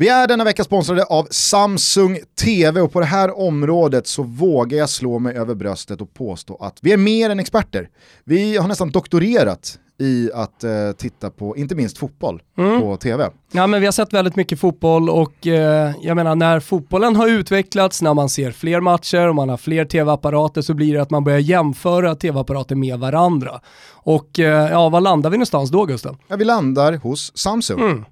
Vi är denna vecka sponsrade av Samsung TV och på det här området så vågar jag slå mig över bröstet och påstå att vi är mer än experter. Vi har nästan doktorerat i att eh, titta på, inte minst fotboll, mm. på tv. Ja men vi har sett väldigt mycket fotboll och eh, jag menar när fotbollen har utvecklats, när man ser fler matcher och man har fler tv-apparater så blir det att man börjar jämföra tv-apparater med varandra. Och eh, ja, var landar vi någonstans då Gusten? Ja, vi landar hos Samsung. Mm.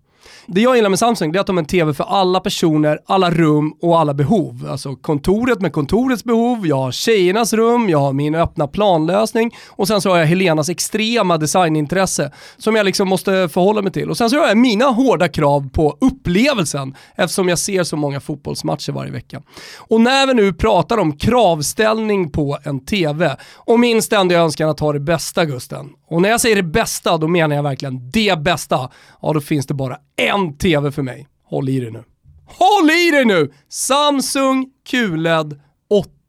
Det jag gillar med Samsung är att de har en TV för alla personer, alla rum och alla behov. Alltså kontoret med kontorets behov, jag har tjejernas rum, jag har min öppna planlösning och sen så har jag Helenas extrema designintresse som jag liksom måste förhålla mig till. Och sen så har jag mina hårda krav på upplevelsen eftersom jag ser så många fotbollsmatcher varje vecka. Och när vi nu pratar om kravställning på en TV och min ständiga önskan att ha det bästa Gusten. Och när jag säger det bästa, då menar jag verkligen det bästa. Ja, då finns det bara en TV för mig. Håll i dig nu. Håll i dig nu! Samsung QLED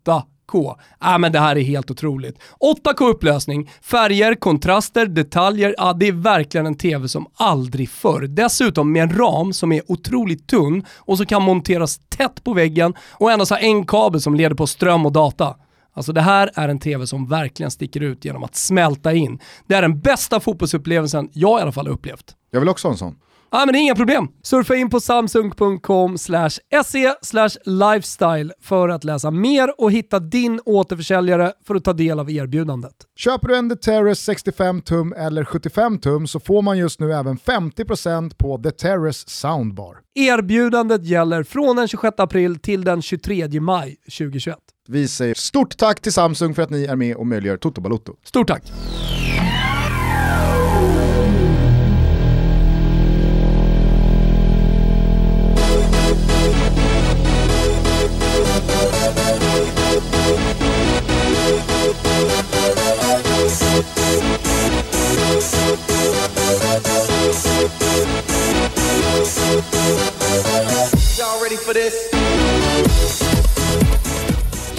8K. Äh, men det här är helt otroligt. 8K upplösning, färger, kontraster, detaljer. Ja, det är verkligen en TV som aldrig förr. Dessutom med en ram som är otroligt tunn och som kan monteras tätt på väggen och endast ha en kabel som leder på ström och data. Alltså det här är en TV som verkligen sticker ut genom att smälta in. Det är den bästa fotbollsupplevelsen jag i alla fall har upplevt. Jag vill också ha en sån. Ja men det är inga problem. Surfa in på samsung.com se lifestyle för att läsa mer och hitta din återförsäljare för att ta del av erbjudandet. Köper du en The Terrace 65 tum eller 75 tum så får man just nu även 50% på The Terrace Soundbar. Erbjudandet gäller från den 26 april till den 23 maj 2021. Vi säger stort tack till Samsung för att ni är med och möjliggör Toto Balotto. Stort tack!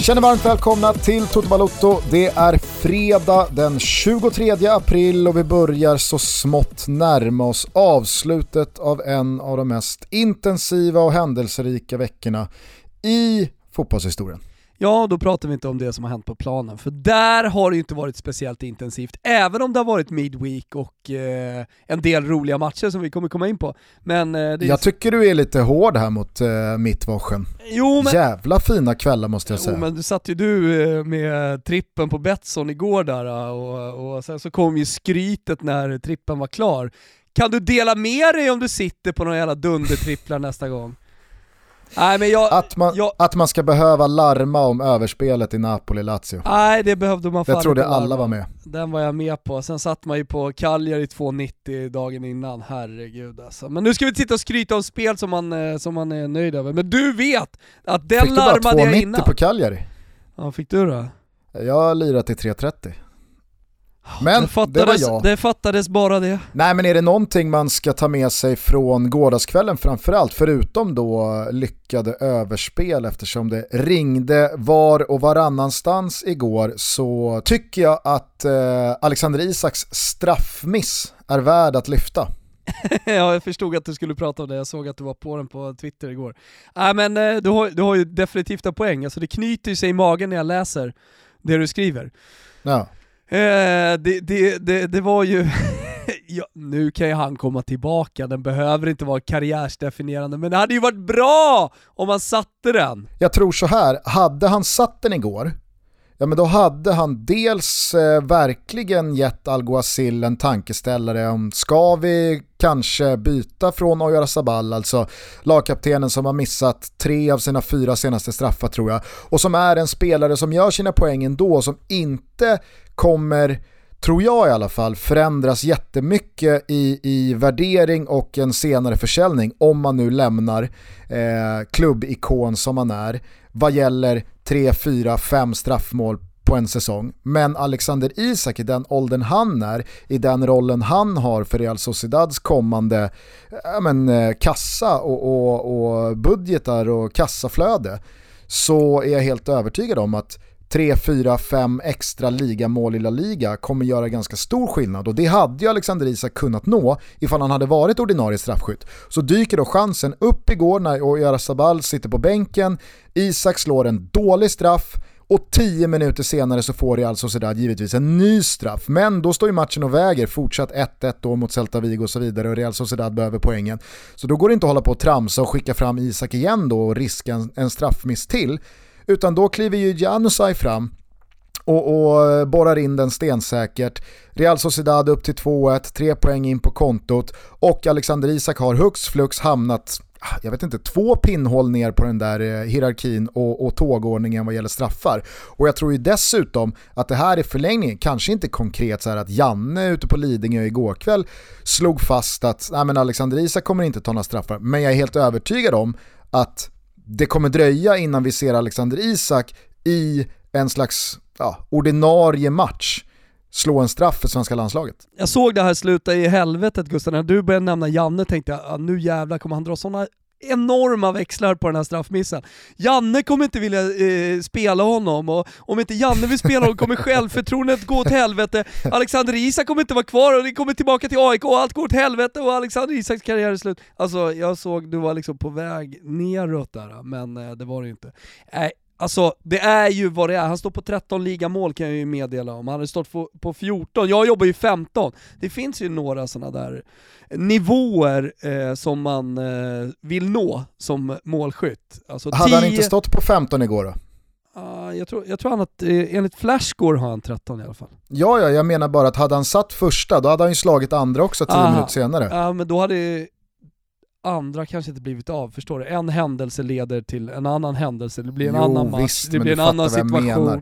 Känner varmt välkomna till Toto Balotto. Det är fredag den 23 april och vi börjar så smått närma oss avslutet av en av de mest intensiva och händelserika veckorna i fotbollshistorien. Ja, då pratar vi inte om det som har hänt på planen, för där har det inte varit speciellt intensivt, även om det har varit midweek och eh, en del roliga matcher som vi kommer komma in på. Men, eh, Jag tycker du är lite hård här mot eh, mittwochen. Jo, men... Jävla fina kvällar måste jag säga. Jo, men du satt ju du eh, med trippen på Betsson igår där eh, och, och sen så kom ju skrytet när trippen var klar. Kan du dela med dig om du sitter på några jävla dundertripplar nästa gång? Nej, men jag, att, man, jag, att man ska behöva larma om överspelet i Napoli-Lazio. Nej, det behövde man fan Det trodde alla var med. Den var jag med på. Sen satt man ju på Cagliari 2,90 dagen innan, herregud alltså. Men nu ska vi sitta och skryta om spel som man, eh, som man är nöjd över. Men du vet att den larmade jag innan. Fick du bara 2,90 på Cagliari? Ja, fick du då? Jag har lirat i 3,30. Men det, fattades, det var jag. Det fattades bara det. Nej men är det någonting man ska ta med sig från gårdagskvällen framförallt, förutom då lyckade överspel eftersom det ringde var och varannanstans igår, så tycker jag att eh, Alexander Isaks straffmiss är värd att lyfta. ja, jag förstod att du skulle prata om det, jag såg att du var på den på Twitter igår. Nej men eh, du, har, du har ju definitivt en poäng, alltså det knyter sig i magen när jag läser det du skriver. Ja. Eh, det, det, det, det var ju, ja, nu kan ju han komma tillbaka, den behöver inte vara karriärsdefinierande, men det hade ju varit bra om han satte den. Jag tror så här, hade han satt den igår, ja men då hade han dels eh, verkligen gett Alguacil en tankeställare om ska vi kanske byta från Oyar Sabal, alltså lagkaptenen som har missat tre av sina fyra senaste straffar tror jag, och som är en spelare som gör sina poäng ändå, som inte kommer tror jag i alla fall, förändras jättemycket i, i värdering och en senare försäljning om man nu lämnar eh, klubbikon som man är vad gäller 3, 4, 5 straffmål på en säsong. Men Alexander Isak i den åldern han är, i den rollen han har för Real Sociedads kommande äh, men, eh, kassa och, och, och budgetar och kassaflöde så är jag helt övertygad om att 3, 4, 5 extra ligamål i La Liga kommer göra ganska stor skillnad och det hade ju Alexander Isak kunnat nå ifall han hade varit ordinarie straffskytt. Så dyker då chansen upp igår när Oyarzabal sitter på bänken, Isak slår en dålig straff och 10 minuter senare så får Real Sociedad givetvis en ny straff. Men då står ju matchen och väger, fortsatt 1-1 då mot Celta Vigo och så vidare och Real Sociedad behöver poängen. Så då går det inte att hålla på och tramsa och skicka fram Isak igen då och riska en, en straffmiss till. Utan då kliver ju Janusaj fram och, och eh, borrar in den stensäkert. Real Sociedad upp till 2-1, tre poäng in på kontot och Alexander Isak har hux flux hamnat ah, jag vet inte, två pinnhål ner på den där eh, hierarkin och, och tågordningen vad gäller straffar. Och jag tror ju dessutom att det här är förlängningen, kanske inte konkret så här att Janne ute på Lidingö igår kväll slog fast att nej men Alexander Isak kommer inte ta några straffar, men jag är helt övertygad om att det kommer dröja innan vi ser Alexander Isak i en slags ja, ordinarie match slå en straff för svenska landslaget. Jag såg det här sluta i helvetet Gustav, när du började nämna Janne tänkte jag, nu jävlar kommer han dra sådana enorma växlar på den här straffmissen. Janne kommer inte vilja eh, spela honom och om inte Janne vill spela honom kommer självförtroendet gå åt helvete. Alexander Isak kommer inte vara kvar och ni kommer tillbaka till AIK och allt går åt helvete och Alexander Isaks karriär är slut. Alltså jag såg du var liksom på väg neråt där, men eh, det var det inte. Äh, Alltså det är ju vad det är, han står på 13 ligamål kan jag ju meddela om, han har stått på 14, jag jobbar ju 15. Det finns ju några sådana där nivåer eh, som man eh, vill nå som målskytt. Alltså Hade 10... han inte stått på 15 igår då? Uh, jag, tror, jag tror han att, eh, enligt Flashscore har han 13 i alla fall. Ja, ja, jag menar bara att hade han satt första, då hade han ju slagit andra också 10 minuter senare. Ja, uh, men då hade andra kanske inte blivit av, förstår du? En händelse leder till en annan händelse, det blir en jo, annan match, visst, det blir en annan situation.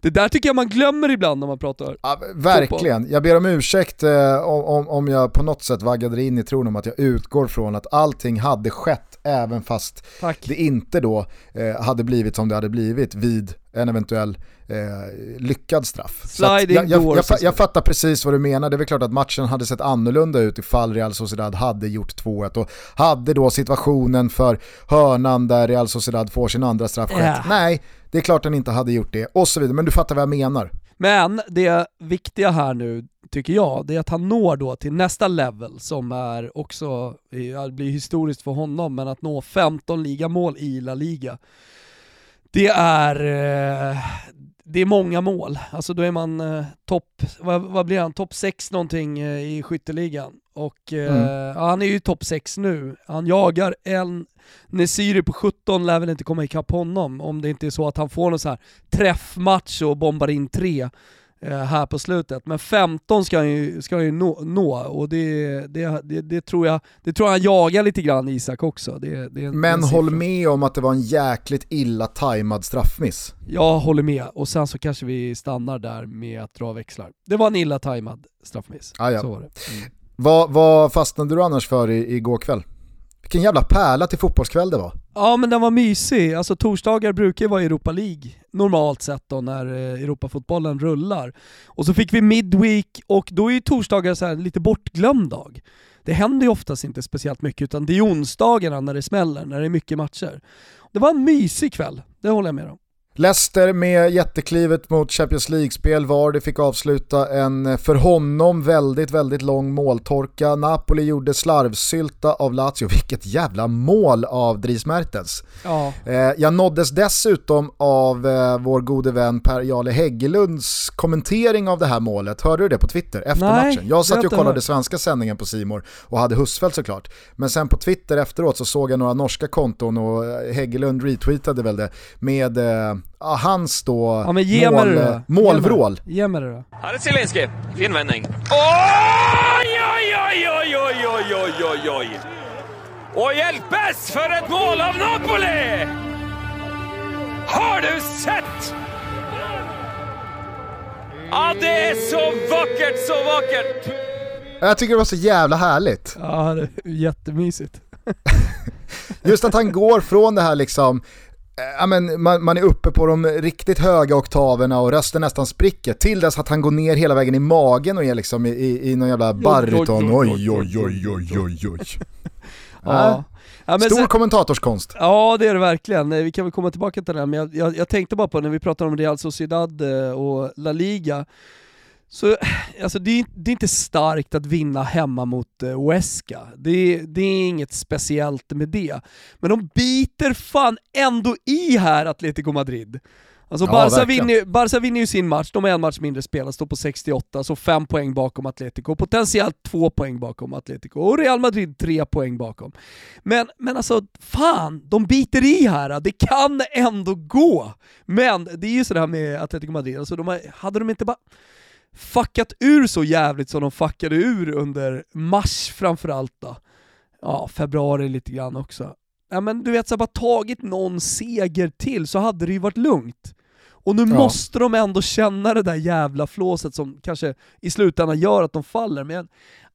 Det där tycker jag man glömmer ibland när man pratar ja, Verkligen, fotboll. jag ber om ursäkt eh, om, om jag på något sätt vaggade in i tron om att jag utgår från att allting hade skett även fast Tack. det inte då eh, hade blivit som det hade blivit vid en eventuell eh, lyckad straff. Sliding jag, jag, jag, jag, fattar precis vad du menar, det är väl klart att matchen hade sett annorlunda ut ifall Real Sociedad hade gjort 2-1 och hade då situationen för hörnan där Real Sociedad får sin andra straff yeah. Nej, det är klart den inte hade gjort det och så vidare, men du fattar vad jag menar. Men det viktiga här nu, tycker jag, det är att han når då till nästa level som är också, det blir historiskt för honom, men att nå 15 ligamål i La Liga. Det är, eh, det är många mål. Alltså då är man eh, topp, vad, vad, blir han, topp 6 någonting eh, i skytteligan. Och eh, mm. ja, han är ju topp 6 nu. Han jagar en Nesiri på 17 lär väl inte komma ikapp honom om det inte är så att han får någon så här träffmatch och bombar in tre eh, här på slutet. Men 15 ska han ju, ska han ju nå, nå och det, det, det, det, tror jag, det tror jag han jagar lite grann Isak också. Det, det Men håll med om att det var en jäkligt illa tajmad straffmiss. Jag håller med, och sen så kanske vi stannar där med att dra växlar. Det var en illa tajmad straffmiss. Ah, ja. Så var det. Mm. Vad, vad fastnade du annars för i, igår kväll? Vilken jävla pärla till fotbollskväll det var. Ja men den var mysig, alltså torsdagar brukar ju vara Europa League normalt sett då när eh, Europafotbollen rullar. Och så fick vi Midweek och då är ju torsdagar så lite bortglömd dag. Det händer ju oftast inte speciellt mycket utan det är onsdagarna när det smäller, när det är mycket matcher. Det var en mysig kväll, det håller jag med om. Leicester med jätteklivet mot Champions League-spel var det fick avsluta en för honom väldigt, väldigt lång måltorka. Napoli gjorde slarvsylta av Lazio, vilket jävla mål av Dries Mertens. Ja. Eh, jag nåddes dessutom av eh, vår gode vän Per-Jarle Häggelunds kommentering av det här målet. Hörde du det på Twitter efter Nej, matchen? Jag satt ju och kollade svenska sändningen på Simor och hade Husfeldt såklart. Men sen på Twitter efteråt så såg jag några norska konton och Häggelund retweetade väl det med ja, hans då ja, men ge mål, det då. målvrål. Ge mig det då. Här är Zielinski. Fin vändning. Oj, oj, oj, oj, oj, oj, oj, oj, oj. Och hjälpes för ett mål av Napoli! Har du sett? Ja, det är så vackert, så vackert! Jag tycker det var så jävla härligt. Ja, det är jättemysigt. Just att han går från det här liksom ja, men man, man, är uppe på de riktigt höga oktaverna och rösten nästan spricker till dess att han går ner hela vägen i magen och är liksom i, i, i någon jävla baryton. Oj, oj, oj, oj, oj, oj. ja. Ja, Stor sen, kommentatorskonst. Ja det är det verkligen, vi kan väl komma tillbaka till det här, men jag, jag, jag tänkte bara på när vi pratar om Real Sociedad eh, och La Liga, så alltså det, är, det är inte starkt att vinna hemma mot uh, Huesca. Det, det är inget speciellt med det. Men de biter fan ändå i här, Atletico Madrid. Alltså ja, Barca, vinner, Barca vinner ju sin match, de har en match mindre spelad, står på 68, så fem poäng bakom Atletico, potentiellt två poäng bakom Atletico, och Real Madrid tre poäng bakom. Men, men alltså, fan, de biter i här, det kan ändå gå! Men det är ju sådär med Atletico Madrid, alltså de har, hade de inte bara fuckat ur så jävligt som de fuckade ur under mars framförallt då. Ja, februari lite grann också. Ja men du vet, så bara tagit någon seger till så hade det ju varit lugnt. Och nu ja. måste de ändå känna det där jävla flåset som kanske i slutändan gör att de faller. Men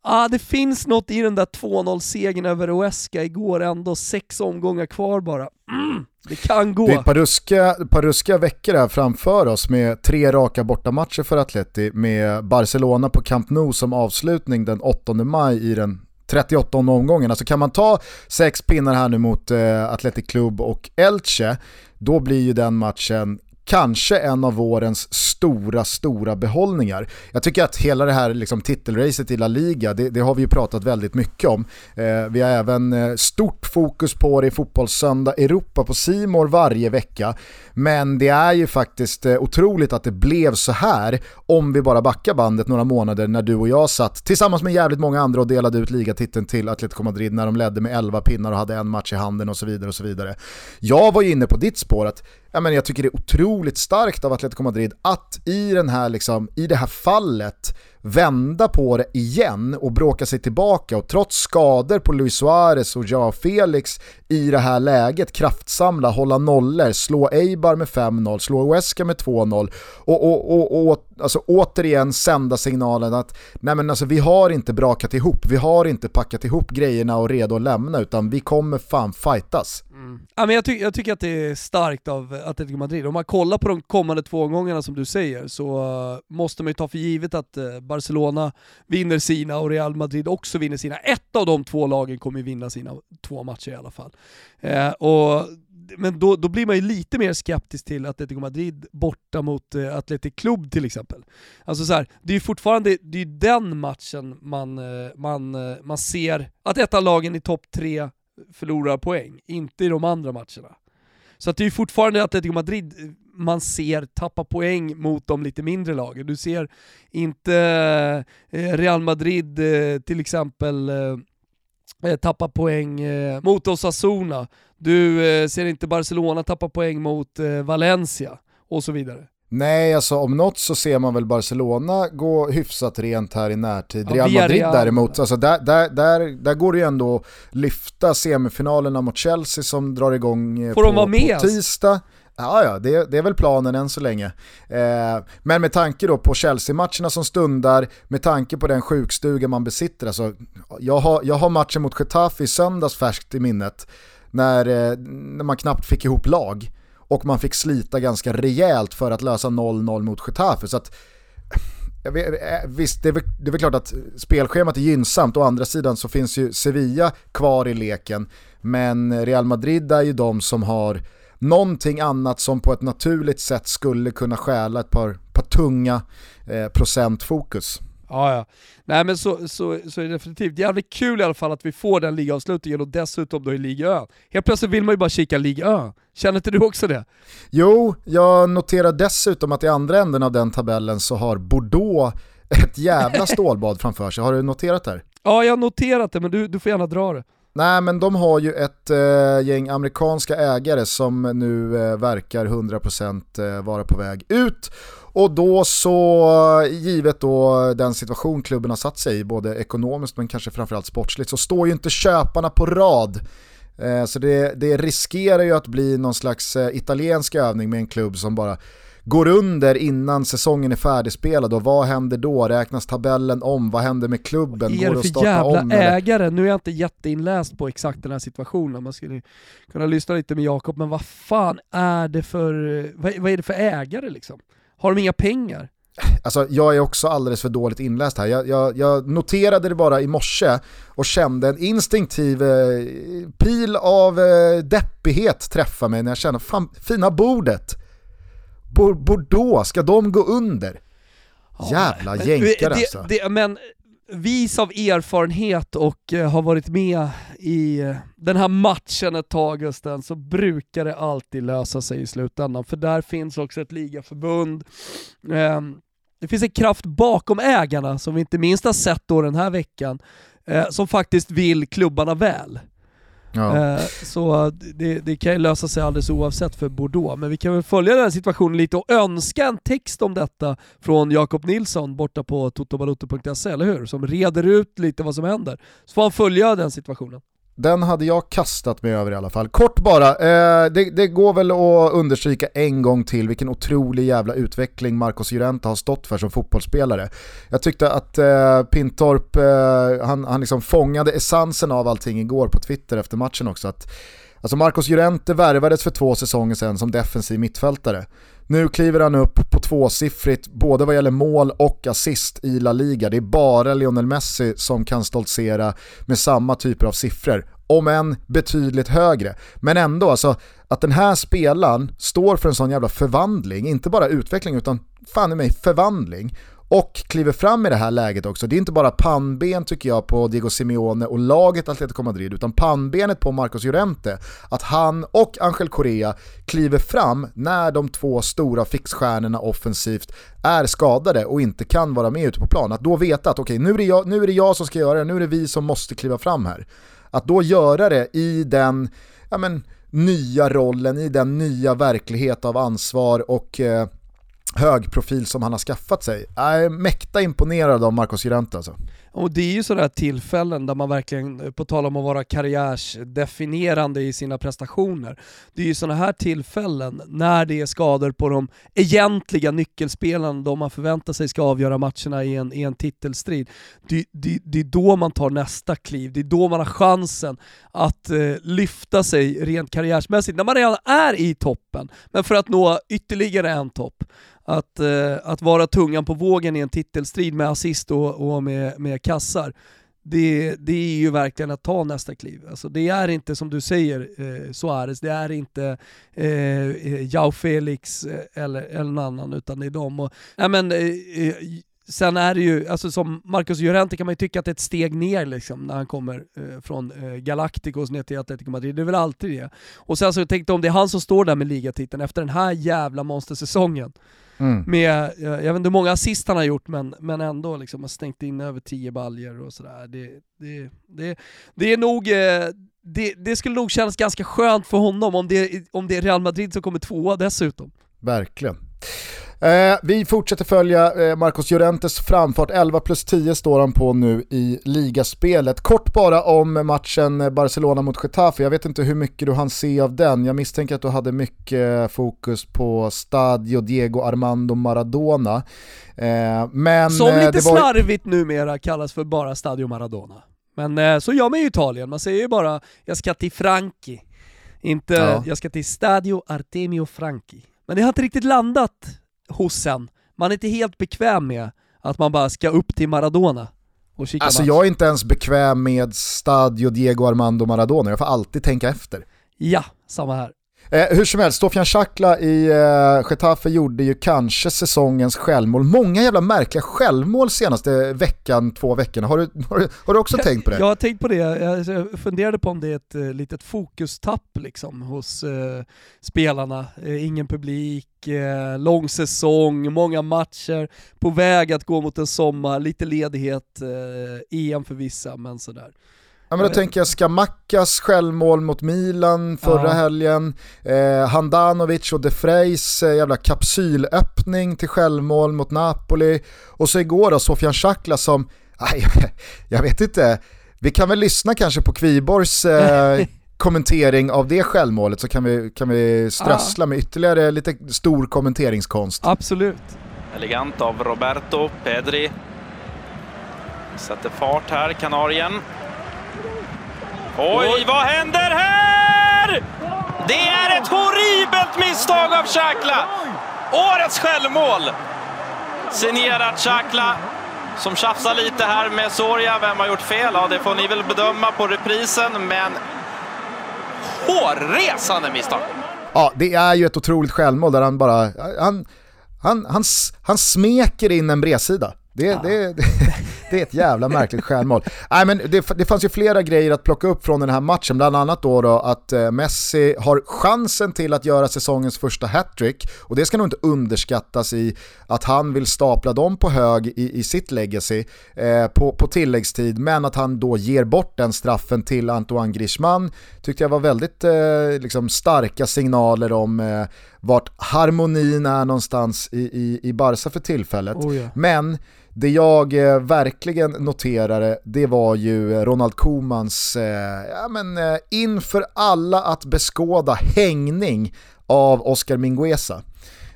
ah, det finns något i den där 2-0-segern över Oesca igår ändå, sex omgångar kvar bara. Mm, det kan gå. Det är ett par ruska, par ruska veckor här framför oss med tre raka bortamatcher för Atleti med Barcelona på Camp Nou som avslutning den 8 maj i den 38 omgången. Alltså kan man ta sex pinnar här nu mot eh, Athletic Club och Elche, då blir ju den matchen kanske en av vårens stora, stora behållningar. Jag tycker att hela det här liksom, titelracet i La Liga, det, det har vi ju pratat väldigt mycket om. Eh, vi har även eh, stort fokus på det i Fotbollssöndag Europa på Simor varje vecka. Men det är ju faktiskt eh, otroligt att det blev så här om vi bara backar bandet några månader när du och jag satt tillsammans med jävligt många andra och delade ut ligatiteln till Atletico Madrid när de ledde med 11 pinnar och hade en match i handen och så vidare. och så vidare. Jag var ju inne på ditt spår att ja, men jag tycker det är otroligt starkt av Atletico Madrid att i, den här, liksom, i det här fallet vända på det igen och bråka sig tillbaka och trots skador på Luis Suarez och Joao Felix i det här läget kraftsamla, hålla nollor, slå Eibar med 5-0, slå Huesca med 2-0 och, och, och, och alltså, återigen sända signalen att nej men alltså, vi har inte brakat ihop, vi har inte packat ihop grejerna och redo att lämna utan vi kommer fan fightas. Mm. Ja, men jag, ty jag, tycker att det är starkt av Atletico Madrid. Om man kollar på de kommande två gångerna som du säger så uh, måste man ju ta för givet att uh, Barcelona vinner sina och Real Madrid också vinner sina. Ett av de två lagen kommer ju vinna sina två matcher i alla fall. Uh, och men då, då blir man ju lite mer skeptisk till Atletico Madrid borta mot eh, Atletic Club till exempel. Alltså så här, det är ju fortfarande det är den matchen man, man, man ser att ett av lagen i topp tre förlorar poäng, inte i de andra matcherna. Så att det är ju fortfarande Atletico Madrid man ser tappa poäng mot de lite mindre lagen. Du ser inte eh, Real Madrid eh, till exempel eh, tappa poäng mot Osasuna. Du ser inte Barcelona tappa poäng mot Valencia och så vidare. Nej, alltså om något så ser man väl Barcelona gå hyfsat rent här i närtid. Ja, Real Madrid Real. däremot, alltså där, där, där, där går det ju ändå att lyfta semifinalerna mot Chelsea som drar igång eh, Får på, de vara med? på tisdag. Ja, ja det, det, är väl planen än så länge. Eh, men med tanke då på Chelsea-matcherna som stundar, med tanke på den sjukstuga man besitter, alltså, jag, har, jag har matchen mot Getafe i söndags färskt i minnet, när, eh, när man knappt fick ihop lag och man fick slita ganska rejält för att lösa 0-0 mot Getafe. Så att, vet, eh, visst, det är, väl, det är väl klart att spelschemat är gynnsamt, å andra sidan så finns ju Sevilla kvar i leken, men Real Madrid är ju de som har någonting annat som på ett naturligt sätt skulle kunna stjäla ett par, par tunga eh, procentfokus. Ja, ja. Nej men så, så, så är det definitivt jävligt kul i alla fall att vi får den ligaavslutningen och dessutom då i Liga Ö. Helt plötsligt vill man ju bara kika Liga Ö. Känner inte du också det? Jo, jag noterar dessutom att i andra änden av den tabellen så har Bordeaux ett jävla stålbad framför sig. Har du noterat det här? Ja, jag har noterat det, men du, du får gärna dra det. Nej men de har ju ett äh, gäng amerikanska ägare som nu äh, verkar 100% äh, vara på väg ut och då så, givet då den situation klubben har satt sig i, både ekonomiskt men kanske framförallt sportsligt, så står ju inte köparna på rad. Eh, så det, det riskerar ju att bli någon slags eh, italiensk övning med en klubb som bara går under innan säsongen är färdigspelad och vad händer då? Räknas tabellen om? Vad händer med klubben? Vad är det för jävla om, ägare? Nu är jag inte jätteinläst på exakt den här situationen, man skulle kunna lyssna lite med Jakob, men vad fan är det för, vad, vad är det för ägare liksom? Har de inga pengar? Alltså, jag är också alldeles för dåligt inläst här. Jag, jag, jag noterade det bara i morse och kände en instinktiv eh, pil av eh, deppighet träffa mig när jag kände, fan, fina bordet. Bordeaux, ska de gå under? Jävla jänkar alltså. Det, men vis av erfarenhet och eh, har varit med i eh, den här matchen ett tag Gusten, så brukar det alltid lösa sig i slutändan. För där finns också ett ligaförbund. Ehm, det finns en kraft bakom ägarna som vi inte minst har sett då den här veckan, eh, som faktiskt vill klubbarna väl. Ja. Eh, så det, det, kan ju lösa sig alldeles oavsett för Bordeaux, men vi kan väl följa den här situationen lite och önska en text om detta från Jakob Nilsson borta på totobaloto.se, eller hur? Som reder ut lite vad som händer. Så får han följa den situationen. Den hade jag kastat mig över i alla fall. Kort bara, eh, det, det, går väl att understryka en gång till vilken otrolig jävla utveckling Marcos Llorente har stått för som fotbollsspelare. Jag tyckte att eh, Pintorp, eh, han, han liksom fångade essensen av allting igår på Twitter efter matchen också. Att, alltså Marcos Llorente värvades för två säsonger sedan som defensiv mittfältare. Nu kliver han upp på tvåsiffrigt både vad gäller mål och assist i La Liga. Det är bara Lionel Messi som kan stoltsera med samma typer av siffror. Om än betydligt högre. Men ändå, alltså, att den här spelaren står för en sån jävla förvandling, inte bara utveckling utan fan i mig förvandling och kliver fram i det här läget också. Det är inte bara pannben tycker jag på Diego Simeone och laget Atletico Madrid, utan pannbenet på Marcos Llorente. Att han och Angel Correa kliver fram när de två stora fixstjärnorna offensivt är skadade och inte kan vara med ute på plan. Att då veta att okej, okay, nu, är det jag, nu är det jag som ska göra det, nu är det vi som måste kliva fram här. Att då göra det i den ja, men, nya rollen, i den nya verklighet av ansvar och eh, hög profil som han har skaffat sig. Jag är mäkta imponerad av Marcos Llorente alltså. Och det är ju sådana tillfällen där man verkligen, eh, på tal om att vara karriärsdefinierande i sina prestationer, det är ju sådana här tillfällen när det är skador på de egentliga nyckelspelarna, de man förväntar sig ska avgöra matcherna i en, i en titelstrid. Det, det, det är då man tar nästa kliv, det är då man har chansen att eh, lyfta sig rent karriärsmässigt, när man redan är i toppen, men för att nå ytterligare en topp att, eh, att vara tungan på vågen i en titelstrid med assist och, och med, med kassar, det, det är ju verkligen att ta nästa kliv. Alltså det är inte som du säger eh, Suarez, det är inte eh, eh Jao Felix eh, eller, eller någon annan utan det är dem. Och, äh men, eh, eh sen är det ju, alltså som Marcus Llorente kan man ju tycka att det är ett steg ner liksom när han kommer eh, från eh, Galacticos ner till Atletico Madrid, det är väl alltid det. Och sen så tänkte jag om det är han som står där med ligatiteln efter den här jävla monstersäsongen. Mm. Med, jag vet inte hur många assist han har gjort men, men ändå liksom har stängt in över 10 baljer och sådär. Det, det, det, det är nog, eh, det, det skulle nog kännas ganska skönt för honom om det, om det är Real Madrid som kommer tvåa dessutom. Verkligen. Eh, vi fortsätter följa eh, Marcos Llorentes framfart, 11 plus 10 står han på nu i ligaspelet. Kort bara om matchen Barcelona mot Getafe, jag vet inte hur mycket du hann se av den. Jag misstänker att du hade mycket fokus på Stadio Diego Armando Maradona. Eh, men, Som lite det var... slarvigt numera kallas för bara Stadio Maradona. Men eh, så gör man ju i Italien, man säger ju bara jag ska till Franchi. Inte ja. jag ska till Stadio Artemio Franchi. Men det har inte riktigt landat hos en. Man är inte helt bekväm med att man bara ska upp till Maradona och kika Alltså match. jag är inte ens bekväm med Stadio Diego Armando Maradona, jag får alltid tänka efter. Ja, samma här. Eh, hur som helst, Sofian Chakla i eh, Getafe gjorde ju kanske säsongens självmål. Många jävla märkliga självmål senaste veckan, två veckorna. Har du, har du, har du också jag, tänkt på det? Jag har tänkt på det. Jag funderade på om det är ett uh, litet fokustapp liksom, hos uh, spelarna. Uh, ingen publik, lång säsong, många matcher, på väg att gå mot en sommar, lite ledighet, EM för vissa, men sådär. Ja, men då tänker jag Skamackas självmål mot Milan förra ja. helgen, eh, Handanovic och De Freys eh, jävla kapsylöppning till självmål mot Napoli och så igår då Sofian Schakla som, aj, jag vet inte, vi kan väl lyssna kanske på Kviborgs eh, kommentering av det självmålet så kan vi, kan vi strössla ja. med ytterligare lite stor kommenteringskonst. Absolut. Elegant av Roberto Pedri. Sätter fart här, Kanarien. Oj, vad händer här? Det är ett horribelt misstag av Xhakla! Årets självmål! signerat Chakla som tjafsar lite här med Soria. Vem har gjort fel? Ja, det får ni väl bedöma på reprisen, men hårresande misstag. Ja, det är ju ett otroligt självmål där han bara, han, han, han, han smeker in en bredsida. Det, ja. det, det, det, är ett jävla märkligt självmål. Nej, men det, det fanns ju flera grejer att plocka upp från den här matchen, bland annat då, då att eh, Messi har chansen till att göra säsongens första hattrick och det ska nog inte underskattas i att han vill stapla dem på hög i, i sitt legacy eh, på, på tilläggstid, men att han då ger bort den straffen till Antoine Griezmann tyckte jag var väldigt eh, liksom starka signaler om eh, vart harmonin är någonstans i, i, i Barca för tillfället. Oh ja. Men det jag eh, verkligen noterade, det var ju Ronald Komans, eh, ja, men, eh, inför alla att beskåda hängning av Oscar Mingueza.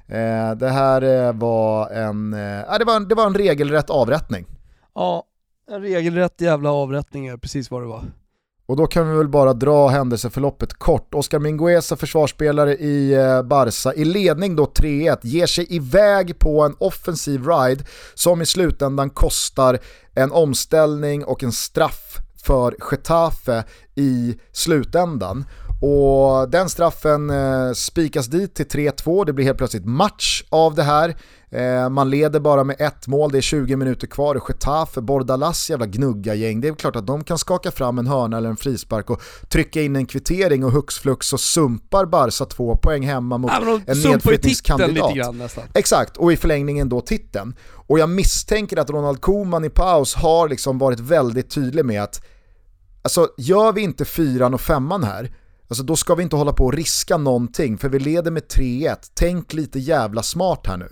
Eh, det här eh, var en, eh, det, var en, det var en regelrätt avrättning. Ja, en regelrätt jävla avrättning är precis vad det var. Och då kan vi väl bara dra händelseförloppet kort. Oscar Mingueza, försvarsspelare i eh, Barca, i ledning då 3-1, ger sig iväg på en offensiv ride som i slutändan kostar en omställning och en straff för Getafe i slutändan. Och den straffen eh, spikas dit till 3-2, det blir helt plötsligt match av det här. Eh, man leder bara med ett mål, det är 20 minuter kvar och Getafe, Bordalas jävla gnugga-gäng. Det är klart att de kan skaka fram en hörna eller en frispark och trycka in en kvittering och hux flux och sumpar Barca två poäng hemma mot ja, en nedflyttningskandidat. Grann, Exakt, och i förlängningen då titeln. Och jag misstänker att Ronald Koeman i paus har liksom varit väldigt tydlig med att alltså, gör vi inte fyran och femman här, Alltså då ska vi inte hålla på och riska någonting för vi leder med 3-1. Tänk lite jävla smart här nu.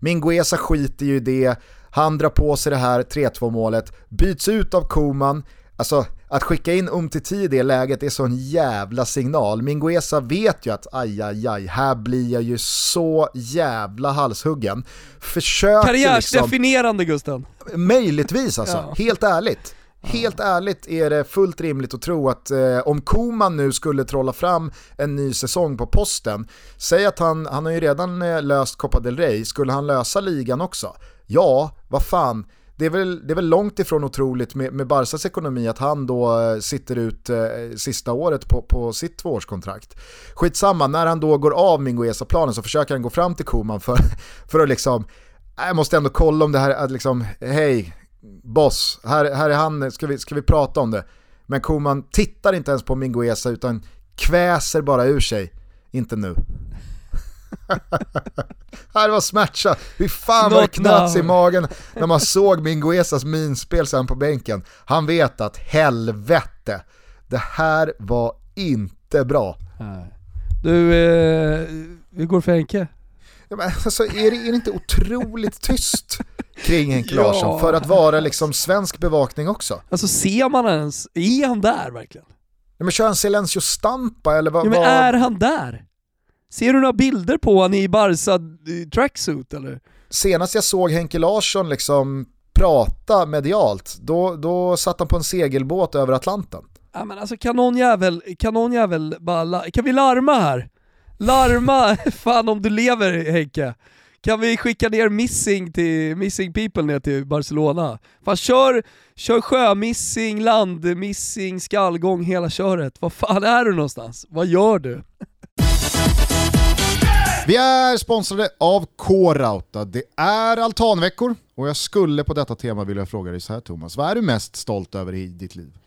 Mingueza skiter ju i det, han drar på sig det här 3-2 målet, byts ut av Koman. Alltså att skicka in Umtiti i det läget är så en jävla signal. Mingueza vet ju att aj, aj, aj, här blir jag ju så jävla halshuggen. Försöker Karriärsdefinierande liksom, Gusten. Möjligtvis alltså, ja. helt ärligt. Helt ärligt är det fullt rimligt att tro att eh, om Koman nu skulle trolla fram en ny säsong på posten, säg att han, han har ju redan eh, löst Copa del Rey, skulle han lösa ligan också? Ja, vad fan, det är väl, det är väl långt ifrån otroligt med, med Barsas ekonomi att han då eh, sitter ut eh, sista året på, på sitt tvåårskontrakt. Skitsamma, när han då går av Minguesa-planen så försöker han gå fram till Koman för, för att liksom, äh, jag måste ändå kolla om det här, att liksom, hej, boss, här, här är han, ska vi, ska vi prata om det? Men Koman tittar inte ens på Mingueza utan kväser bara ur sig, inte nu. det var smärtsamt, hur fan vad det knöts i magen när man såg Minguezas minspel sen på bänken. Han vet att helvete, det här var inte bra. Du, eh, hur går för Henke? Ja, men alltså, är, det, är det inte otroligt tyst kring Henke Larsson ja. för att vara liksom svensk bevakning också? Alltså ser man ens, är han där verkligen? Ja, men kör han Silencio Stampa eller vad? Ja, men är han där? Ser du några bilder på honom i Barca tracksuit eller? Senast jag såg Henke Larsson liksom prata medialt, då, då satt han på en segelbåt över Atlanten. Ja men alltså kan någon jävel, kan någon jävel bara, kan vi larma här? Larma, fan om du lever Henke. Kan vi skicka ner missing, till, missing people ner till Barcelona? Fan kör, kör sjömissing, landmissing, skallgång, hela köret. Var fan är du någonstans? Vad gör du? Vi är sponsrade av K-Rauta. Det är altanveckor och jag skulle på detta tema vilja fråga dig så här Thomas, vad är du mest stolt över i ditt liv?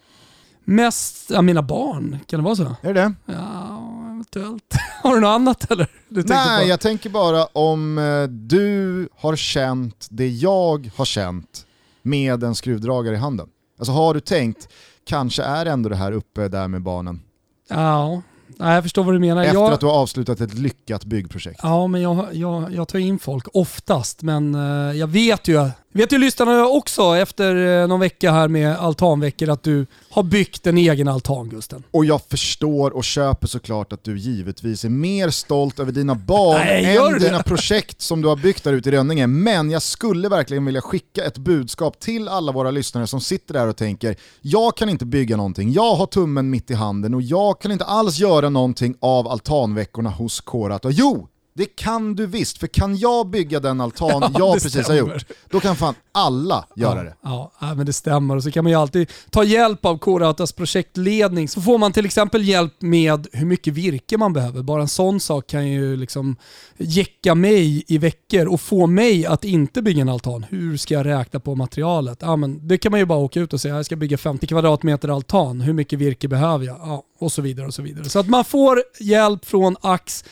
Mest, ja mina barn, kan det vara så? Är det Ja, eventuellt. Har du något annat eller? Nej, jag tänker bara om eh, du har känt det jag har känt med en skruvdragare i handen. Alltså har du tänkt, kanske är ändå det här uppe där med barnen? Ja, Nej, jag förstår vad du menar. Efter jag... att du har avslutat ett lyckat byggprojekt. Ja, men jag, jag, jag tar in folk oftast, men uh, jag vet ju, vet ju lyssnarna också efter uh, någon vecka här med altanveckor att du har byggt en egen altan Gusten. Och jag förstår och köper såklart att du givetvis är mer stolt över dina barn Nej, än dina projekt som du har byggt där ute i Rönninge. Men jag skulle verkligen vilja skicka ett budskap till alla våra lyssnare som sitter där och tänker jag kan inte bygga någonting, jag har tummen mitt i handen och jag kan inte alls göra någonting av altanveckorna hos Korat. Och jo, Det kan du visst, för kan jag bygga den altan ja, jag precis stämmer. har gjort, då kan fan alla göra ja, det. Ja, men det stämmer. Och så kan man ju alltid ta hjälp av K-Rautas projektledning. Så får man till exempel hjälp med hur mycket virke man behöver. Bara en sån sak kan ju liksom jäcka mig i veckor och få mig att inte bygga en altan. Hur ska jag räkna på materialet? Ja, men det kan man ju bara åka ut och säga, jag ska bygga 50 kvadratmeter altan. Hur mycket virke behöver jag? Ja, och så vidare och så vidare. Så att man får hjälp från Ax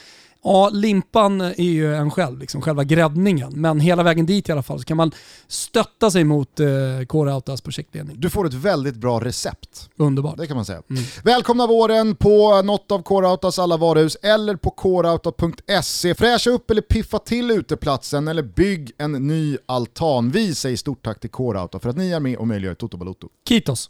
Ja, limpan är ju en själv, liksom, själva gräddningen. Men hela vägen dit i alla fall så kan man stötta sig mot eh, Core Autas projektledning. Du får ett väldigt bra recept. Underbart. Det kan man säga. Mm. Välkomna våren på något av Core Autas alla varuhus eller på coreauta.se. Fräscha upp eller piffa till uteplatsen eller bygg en ny altan. Vi säger stort tack till Core Auta för att ni är med och möjliggör Toto Balotto. Kitos.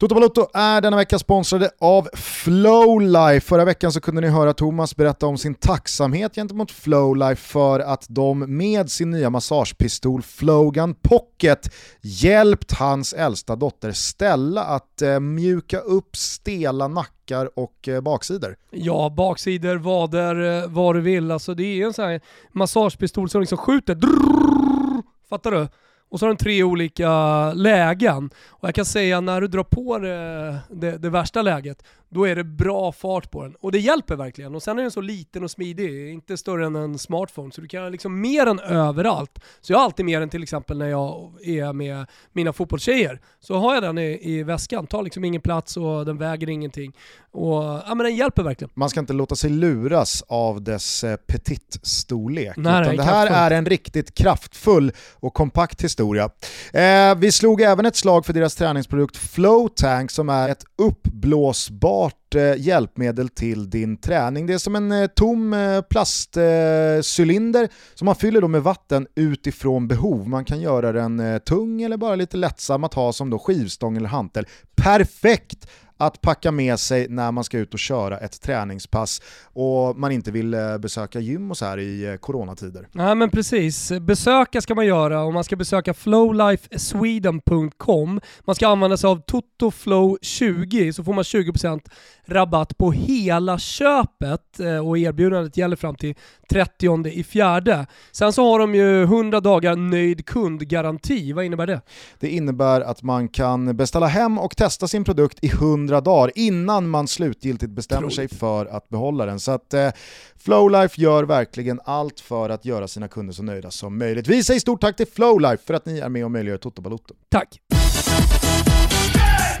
Toto Balotto är denna vecka sponsrade av Flowlife. Förra veckan så kunde ni höra Thomas berätta om sin tacksamhet gentemot Flowlife för att de med sin nya massagepistol Flogan Pocket hjälpt hans äldsta dotter Stella att eh, mjuka upp stela nackar och eh, baksidor. Ja, baksidor, vader, eh, vad du vill. Alltså det är en sån här massagepistol som liksom skjuter. Drrr, fattar du? Och så har den tre olika lägen. Och jag kan säga när du drar på det, det, det, värsta läget, då är det bra fart på den. Och det hjälper verkligen. Och sen är den så liten och smidig, inte större än en smartphone. Så du kan liksom med den överallt. Så jag har alltid med den till exempel när jag är med mina fotbollstjejer. Så har jag den i, i väskan, tar liksom ingen plats och den väger ingenting. Och ja, men den hjälper verkligen. Man ska inte låta sig luras av dess eh, petitstorlek. Nej, utan det här är en riktigt kraftfull och kompakt historia. Eh, vi slog även ett slag för deras träningsprodukt Flow Tank som är ett uppblåsbart eh, hjälpmedel till din träning. Det är som en eh, tom eh, plastcylinder som man fyller då med vatten utifrån behov. Man kan göra den eh, tung eller bara lite lättsam att ha som då skivstång eller hantel. Perfekt att packa med sig när man ska ut och köra ett träningspass och man inte vill eh, besöka gym och så här i eh, coronatider. Nej men precis, besöka ska man göra och man ska besöka flowlifesweden.com. Man ska använda sig av TotoFlow20 så får man 20% rabatt på hela köpet eh, och erbjudandet gäller fram till 30 i fjärde. Sen så har de ju 100 dagar nöjd kundgaranti. Vad innebär det? Det innebär att man kan beställa hem och testa sin produkt i 100 dagar innan man slutgiltigt bestämmer sig för att behålla den. Så att eh, Flowlife gör verkligen allt för att göra sina kunder så nöjda som möjligt. Vi säger stort tack till Flowlife för att ni är med och möjliggör Toto Balotto. Tack!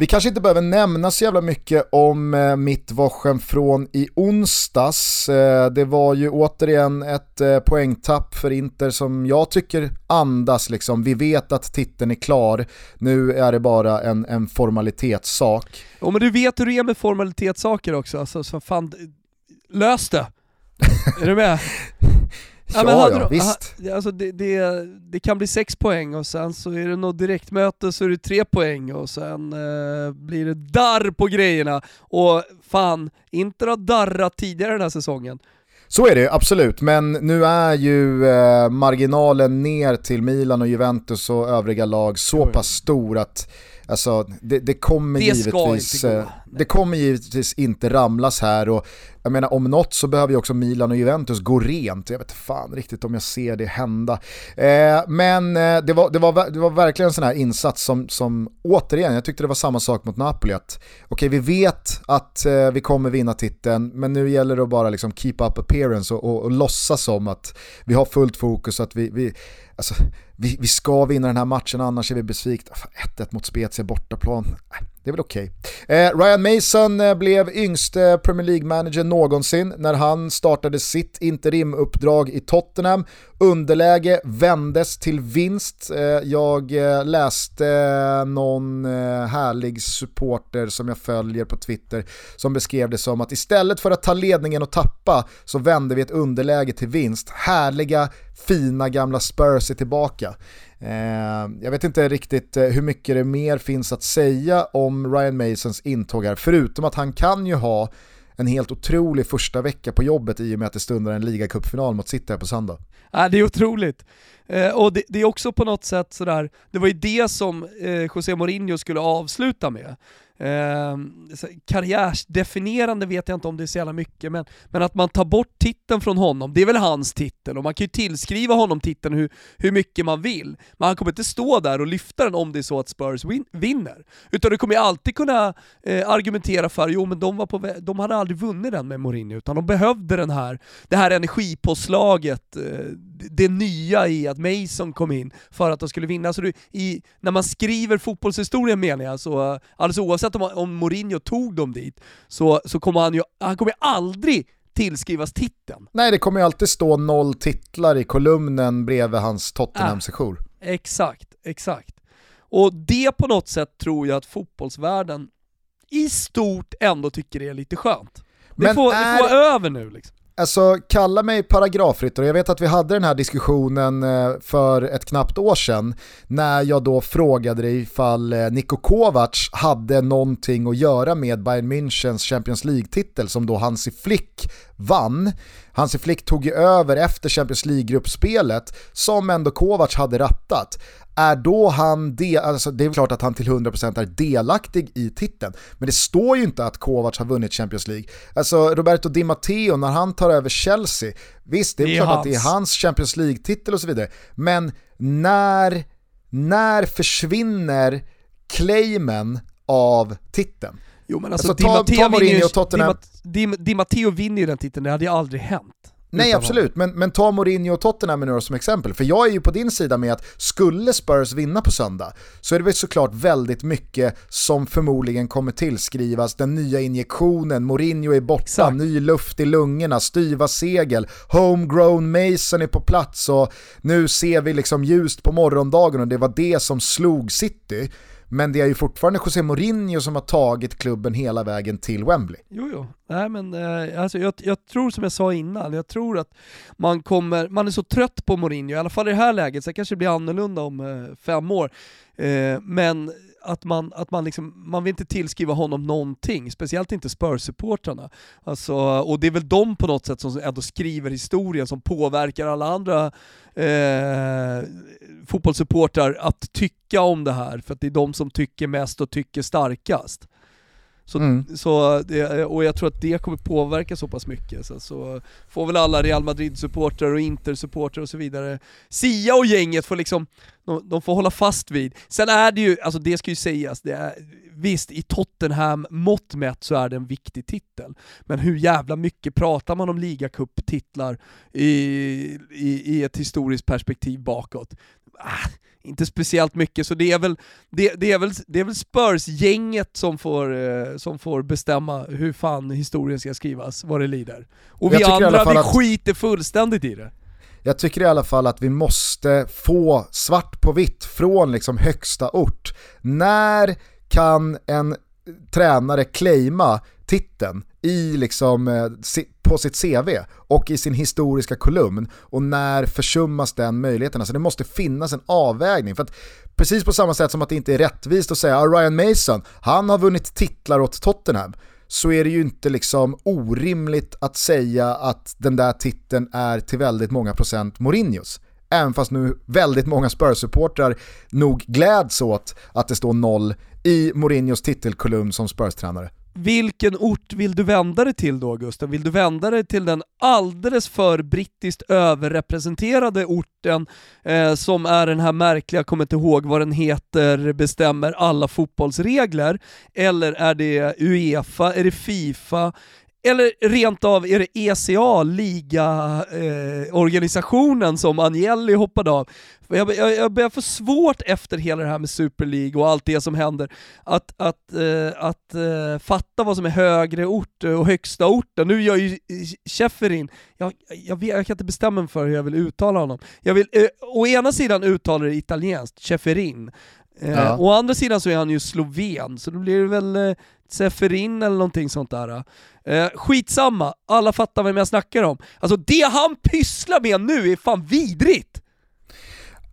Vi kanske inte behöver nämna så jävla mycket om eh, mittwochen från i onsdags. Eh, det var ju återigen ett eh, poängtapp för Inter som jag tycker andas liksom. Vi vet att titeln är klar, nu är det bara en, en formalitetssak. Ja men du vet hur det är med formalitetssaker också, alltså, så fan, lös det! är du med? Ja, men ja, ja visst. Alltså det, det, det, kan bli sex poäng och sen så är det något direktmöte så är det tre poäng och sen eh, blir det darr på grejerna. Och fan, inte har darrat tidigare den här säsongen. Så är det absolut, men nu är ju eh, marginalen ner till Milan och Juventus och övriga lag så pass stor att Alltså, det, det kommer det givetvis, eh, det kommer givetvis inte ramlas här och jag menar om något så behöver ju också Milan och Juventus gå rent. Jag vet fan riktigt om jag ser det hända. Eh, men eh, det, var, det, var, det var verkligen en sån här insats som, som återigen, jag tyckte det var samma sak mot Napoli. Okej, okay, vi vet att eh, vi kommer vinna titeln, men nu gäller det att bara liksom keep up appearance och, och, och låtsas som att vi har fullt fokus, att vi, vi Alltså, vi, vi ska vinna den här matchen annars är vi besvikna. 1-1 mot Spezia bortaplan det är väl okej. Okay. Eh, Ryan Mason eh, blev yngste Premier League-manager någonsin när han startade sitt interimuppdrag i Tottenham. Underläge vändes till vinst. Eh, jag eh, läste eh, någon härlig supporter som jag följer på Twitter som beskrev det som att istället för att ta ledningen och tappa så vände vi ett underläge till vinst. Härliga, fina gamla Spurs är tillbaka. Eh, jag vet inte riktigt eh, hur mycket det mer finns att säga om Ryan Masons intåg här, förutom att han kan ju ha en helt otrolig första vecka på jobbet i och med att det stundar en ligacupfinal mot City här på söndag. Ja, det är otroligt. Eh, och det, det, är också på något sätt sådär, det var ju det som eh, José Mourinho skulle avsluta med. Eh, karriärsdefinierande vet jag inte om det är så jävla mycket, men, men att man tar bort titeln från honom, det är väl hans titel, och man kan ju tillskriva honom titeln hur, hur mycket man vill, men han kommer inte stå där och lyfta den om det är så att Spurs win, vinner. Utan du kommer ju alltid kunna eh, argumentera för, jo men de, var på de hade aldrig vunnit den med Mourinho, utan de behövde den här, det här energipåslaget, eh, det nya i att Mason kom in för att de skulle vinna. Så du, i, när man skriver fotbollshistoria menar jag, så alldeles oavsett om, om Mourinho tog dem dit, så, så kommer han ju, han kommer aldrig tillskrivas titeln. Nej, det kommer ju alltid stå noll titlar i kolumnen bredvid hans Tottenham-sejour. Äh, exakt, exakt. Och det på något sätt tror jag att fotbollsvärlden i stort ändå tycker det är lite skönt. Det, får, är... det får vara över nu liksom. Alltså kalla mig paragrafryttare, jag vet att vi hade den här diskussionen eh, för ett knappt år sedan när jag då frågade dig ifall eh, Niko Kovac hade någonting att göra med Bayern Münchens Champions League-titel som då Hansi Flick vann. Hansi Flick tog ju över efter Champions League-gruppspelet som ändå Kovac hade rattat är då han, de, alltså det är klart att han till 100% är delaktig i titeln, men det står ju inte att Kovac har vunnit Champions League. Alltså Roberto Di Matteo när han tar över Chelsea, visst det är, det är klart hans. att det är hans Champions League-titel och så vidare, men när, när försvinner claimen av titeln? Jo men alltså, alltså ta, Di Matteo ta Mourinho och Tottenham. Di, Di, Di Matteo vinner ju den titeln, det hade ju aldrig hänt. Nej absolut, men, men ta Mourinho och Tottenham nu som exempel. För jag är ju på din sida med att skulle Spurs vinna på söndag så är det väl såklart väldigt mycket som förmodligen kommer tillskrivas den nya injektionen, Mourinho är borta, Exakt. ny luft i lungorna, styva segel, homegrown Mason är på plats och nu ser vi liksom ljust på morgondagen och det var det som slog City. Men det är ju fortfarande José Mourinho som har tagit klubben hela vägen till Wembley. Jo, jo. Nej, men, eh, alltså, jag, jag, tror som jag sa innan, jag tror att man kommer, man är så trött på Mourinho, i alla fall i det här läget, så det kanske blir annorlunda om eh, fem år. Eh, men att man, att man, liksom, man vill inte tillskriva honom någonting, speciellt inte Spurs-supportrarna. Alltså, och det är väl de på något sätt som ändå skriver historien som påverkar alla andra eh, fotbollssupportrar att tycka om det här, för att det är de som tycker mest och tycker starkast. Så, mm. så och jag tror att det kommer påverka så pass mycket. Så, så får väl alla Real Madrid-supportrar och Inter-supportrar och så vidare, Sia och gänget får liksom, de, de, får hålla fast vid. Sen är det ju, alltså det ska ju sägas, det är, visst i Tottenham mått mätt så är det en viktig titel. Men hur jävla mycket pratar man om ligacup-titlar i, i, i ett historiskt perspektiv bakåt? Ah, inte speciellt mycket, så det är väl, det, det är väl, det är väl Spurs-gänget som får, eh, som får bestämma hur fan historien ska skrivas, vad det lider. Och vi andra, vi att... skiter fullständigt i det. Jag tycker i alla fall att vi måste få svart på vitt från liksom högsta ort. När kan en tränare claima titeln i liksom, eh, på sitt CV och i sin historiska kolumn och när försummas den möjligheten? Alltså det måste finnas en avvägning. För att precis på samma sätt som att det inte är rättvist att säga att Ryan Mason, han har vunnit titlar åt Tottenham så är det ju inte liksom orimligt att säga att den där titeln är till väldigt många procent Mourinhos. Även fast nu väldigt många Spurs-supportrar nog gläds åt att det står noll i Mourinhos titelkolumn som Spurs-tränare. Vilken ort vill du vända dig till då Gustav? Vill du vända dig till den alldeles för brittiskt överrepresenterade orten eh, som är den här märkliga, kommer inte ihåg vad den heter, bestämmer alla fotbollsregler? Eller är det Uefa, är det Fifa, eller rent av är det ECA, ligaorganisationen eh, som Agnelli hoppade av. Jag, jag, jag börjar få svårt efter hela det här med Super League och allt det som händer, att, att, eh, att eh, fatta vad som är högre ort och högsta orten. Nu gör ju Schäferin, jag, jag, jag, kan inte bestämma mig för hur jag vill uttala honom. Jag vill eh, å ena sidan uttala det italienskt, Schäferin, Eh, ja. Å andra sidan så är han ju sloven, så då blir det väl eh, Seferin eller någonting sånt där. Eh, skitsamma, alla fattar vem jag snackar om. Alltså det han pysslar med nu är fan vidrigt!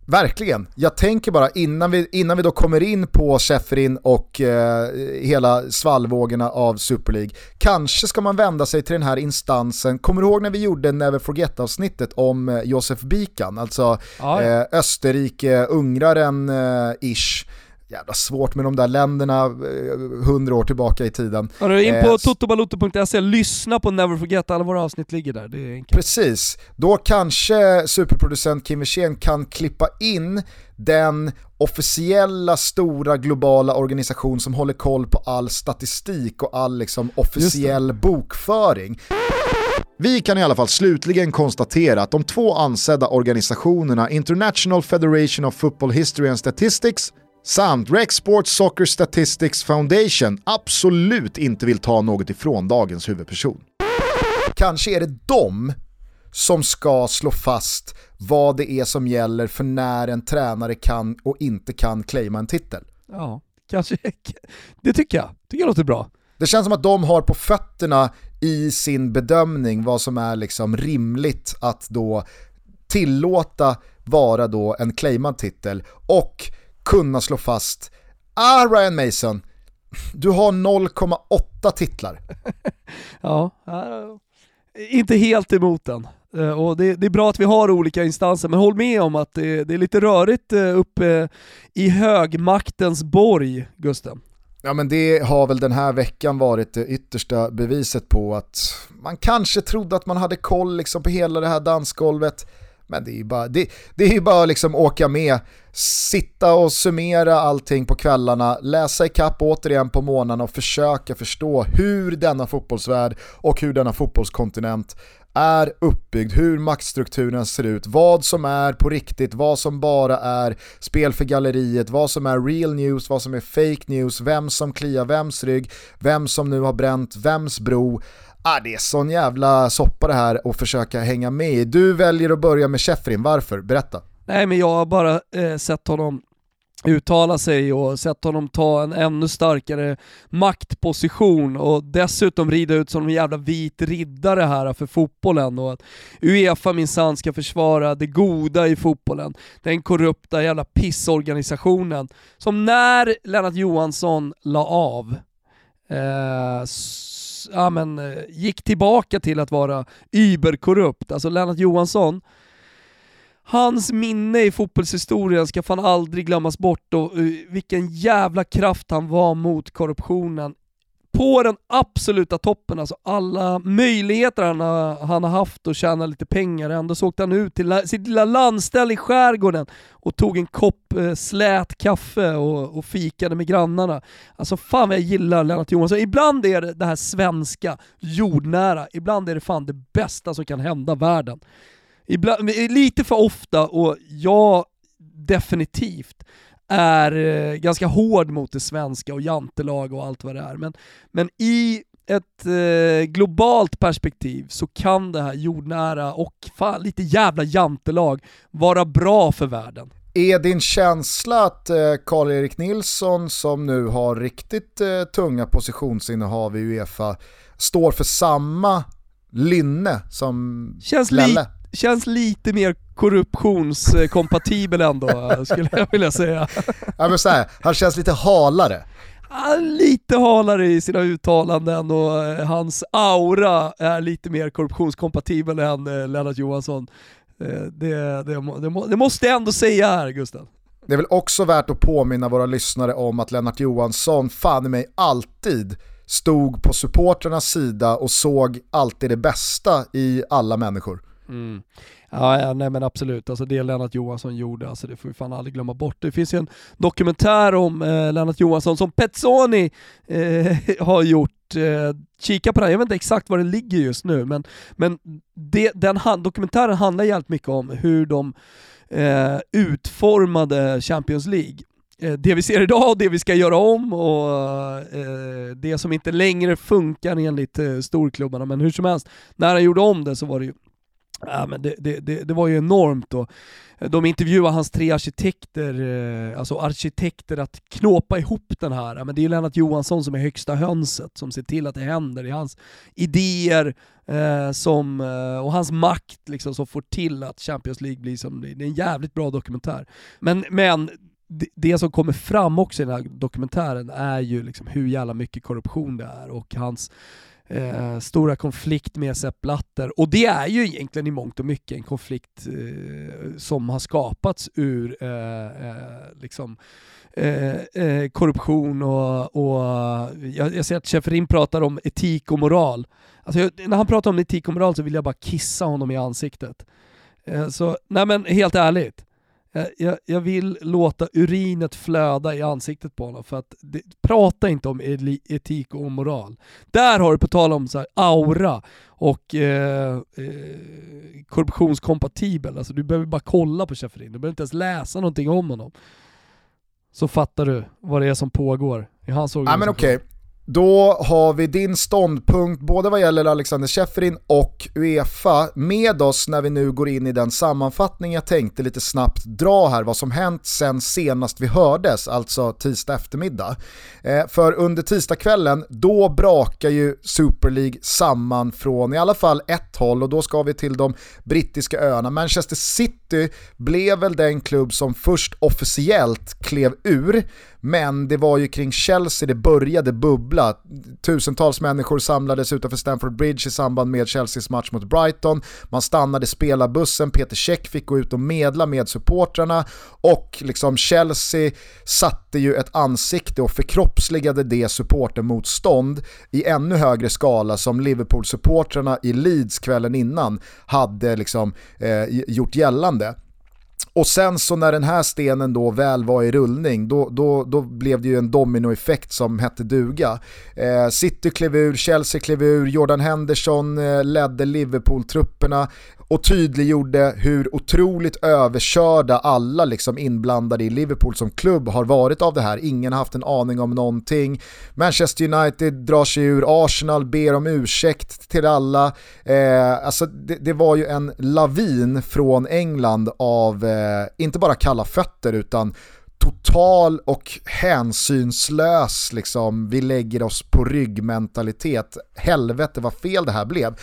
Verkligen. Jag tänker bara innan vi, innan vi då kommer in på Shefferin och eh, hela svallvågorna av Super League. Kanske ska man vända sig till den här instansen. Kommer du ihåg när vi gjorde Never Forget-avsnittet om eh, Josef Bikan? Alltså ja, ja. eh, Österrike-ungraren-ish. Jävla svårt med de där länderna eh, hundra år tillbaka i tiden. Ja, in på eh, totobaloto.se, lyssna på Never Forget, alla våra avsnitt ligger där. Det är Precis, då kanske superproducent Kim Wirsén kan klippa in den officiella stora globala organisation som håller koll på all statistik och all liksom officiell bokföring. Vi kan i alla fall slutligen konstatera att de två ansedda organisationerna International Federation of Football History and Statistics samt Rec Sports Soccer Statistics Foundation absolut inte vill ta något ifrån dagens huvudperson. Kanske är det de som ska slå fast vad det är som gäller för när en tränare kan och inte kan claima en titel. Ja, kanske. Det tycker jag. tycker jag låter bra. Det känns som att de har på fötterna i sin bedömning vad som är liksom rimligt att då tillåta vara då en claimad titel och kunna slå fast Ah Ryan Mason, du har 0,8 titlar. ja, inte helt emot den. Eh, och det, det, är bra att vi har olika instanser, men håll med om att det, det är lite rörigt eh, uppe i högmaktens borg, Gusten. Ja men det har väl den här veckan varit det yttersta beviset på att man kanske trodde att man hade koll liksom på hela det här dansgolvet. Men det är ju bara, det, det är bara liksom åka med, sitta och summera allting på kvällarna, läsa ikapp återigen på månaderna och försöka förstå hur denna fotbollsvärld och hur denna fotbollskontinent är uppbyggd, hur maktstrukturen ser ut, vad som är på riktigt, vad som bara är spel för galleriet, vad som är real news, vad som är fake news, vem som kliar vems rygg, vem som nu har bränt vems bro. Ah, det är sån jävla soppa det här att försöka hänga med i. Du väljer att börja med Sheffrin, varför? Berätta. Nej men jag har bara eh, sett honom uttala sig och sett honom ta en ännu starkare maktposition och dessutom rida ut som en jävla vit riddare här för fotbollen och att Uefa minsann ska försvara det goda i fotbollen. Den korrupta jävla pissorganisationen som när Lennart Johansson la av eh, ja, men, eh, gick tillbaka till att vara überkorrupt. Alltså Lennart Johansson Hans minne i fotbollshistorien ska fan aldrig glömmas bort och eh, vilken jävla kraft han var mot korruptionen. På den absoluta toppen, alltså alla möjligheter han har, han har haft att tjäna lite pengar, ändå så åkte han ut till sitt lilla landställe i skärgården och tog en kopp eh, slät kaffe och, och fikade med grannarna. Alltså fan vad jag gillar Lennart Johansson. Ibland är det det här svenska, jordnära, ibland är det fan det bästa som kan hända världen. Ibland, lite för ofta, och jag definitivt är eh, ganska hård mot det svenska och jantelag och allt vad det är. Men, men i ett eh, globalt perspektiv så kan det här jordnära och fan, lite jävla jantelag vara bra för världen. Är din känsla att eh, Karl-Erik Nilsson som nu har riktigt eh, tunga positionsinnehav i Uefa står för samma lynne som Känns Lelle? Känns lite mer korruptionskompatibel ändå, skulle jag vilja säga. Ja, men så här, han känns lite halare. lite halare i sina uttalanden och eh, hans aura är lite mer korruptionskompatibel än eh, Lennart Johansson. Eh, det, det, det, det måste jag ändå säga här Gustav. Det är väl också värt att påminna våra lyssnare om att Lennart Johansson fan i mig alltid stod på supporternas sida och såg alltid det bästa i alla människor. Mm. Ja, ja, nej men absolut. Alltså det Lennart Johansson gjorde, alltså det får vi fan aldrig glömma bort. Det finns ju en dokumentär om eh, Lennart Johansson som Pezzoni eh, har gjort. Eh, kika på den, jag vet inte exakt var den ligger just nu, men, men det, den dokumentären handlar jävligt mycket om hur de eh, utformade Champions League eh, det vi ser idag och det vi ska göra om och eh, det som inte längre funkar enligt eh, storklubbarna. Men hur som helst, när han gjorde om det så var det ju Ja, men det, det, det, det, var ju enormt då. De intervjuade hans tre arkitekter, eh, alltså arkitekter att knåpa ihop den här. Men det är ju Lennart Johansson som är högsta hönset, som ser till att det händer. Det är hans idéer eh, som, eh, och hans makt liksom, som får till att Champions League blir som det. Det är en jävligt bra dokumentär. Men, men det som kommer fram också i den här dokumentären är ju liksom hur jävla mycket korruption det är och hans eh, stora konflikt med Sepp Blatter. Och det är ju egentligen i mångt och mycket en konflikt eh, som har skapats ur eh, eh liksom, eh, eh, korruption och, och jag, jag ser att Schäferin pratar om etik och moral. Alltså jag, när han pratar om etik och moral så vill jag bara kissa honom i ansiktet. Eh, så, nej men helt ärligt. Jag, jag, vill låta urinet flöda i ansiktet på honom för att det, prata inte om etik och moral. Där har du på tal om så här, aura och eh, eh, korruptionskompatibel, alltså du behöver bara kolla på Schäferin, du behöver inte ens läsa någonting om honom. Så fattar du vad det är som pågår i hans organisation. Ja, men okej. Okay. Då har vi din ståndpunkt både vad gäller Alexander Schäferin och Uefa med oss när vi nu går in i den sammanfattning jag tänkte lite snabbt dra här vad som hänt sen senast vi hördes, alltså tisdag eftermiddag. Eh, för under tisdagskvällen, då brakar ju Super League samman från i alla fall ett håll och då ska vi till de brittiska öarna. Manchester City blev väl den klubb som först officiellt klev ur men det var ju kring Chelsea det började bubbla. Tusentals människor samlades utanför Stamford Bridge i samband med Chelseas match mot Brighton. Man stannade spelarbussen, Peter Cech fick gå ut och medla med supportrarna och liksom Chelsea satte ju ett ansikte och förkroppsligade det supportermotstånd i ännu högre skala som Liverpool-supportrarna i Leeds kvällen innan hade liksom, eh, gjort gällande. Och sen så när den här stenen då väl var i rullning, då, då, då blev det ju en dominoeffekt som hette duga. Eh, City klev ur, Chelsea klev ur, Jordan Henderson eh, ledde Liverpool-trupperna och tydliggjorde hur otroligt överkörda alla liksom inblandade i Liverpool som klubb har varit av det här. Ingen har haft en aning om någonting. Manchester United drar sig ur, Arsenal ber om ursäkt till alla. Eh, alltså det, det, var ju en lavin från England av, eh, inte bara kalla fötter utan total och hänsynslös, liksom, vi lägger oss på ryggmentalitet. Helvete vad fel det här blev.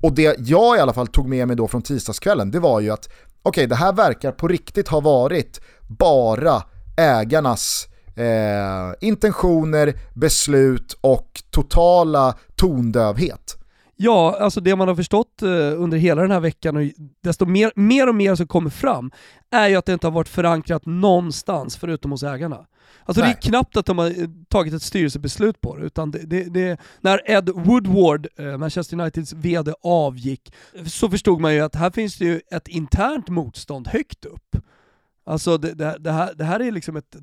Och det jag i alla fall tog med mig då från tisdagskvällen, det var ju att okej, okay, det här verkar på riktigt ha varit bara ägarnas eh, intentioner, beslut och totala tondövhet. Ja, alltså det man har förstått eh, under hela den här veckan och desto mer, mer och mer som kommer fram är ju att det inte har varit förankrat någonstans förutom hos ägarna. Alltså Nej. det är knappt att de har eh, tagit ett styrelsebeslut på det, utan det, det, det, när Ed Woodward, eh, Manchester Uniteds VD, avgick så förstod man ju att här finns det ju ett internt motstånd högt upp. Alltså det, det, det, här, det här är liksom ett,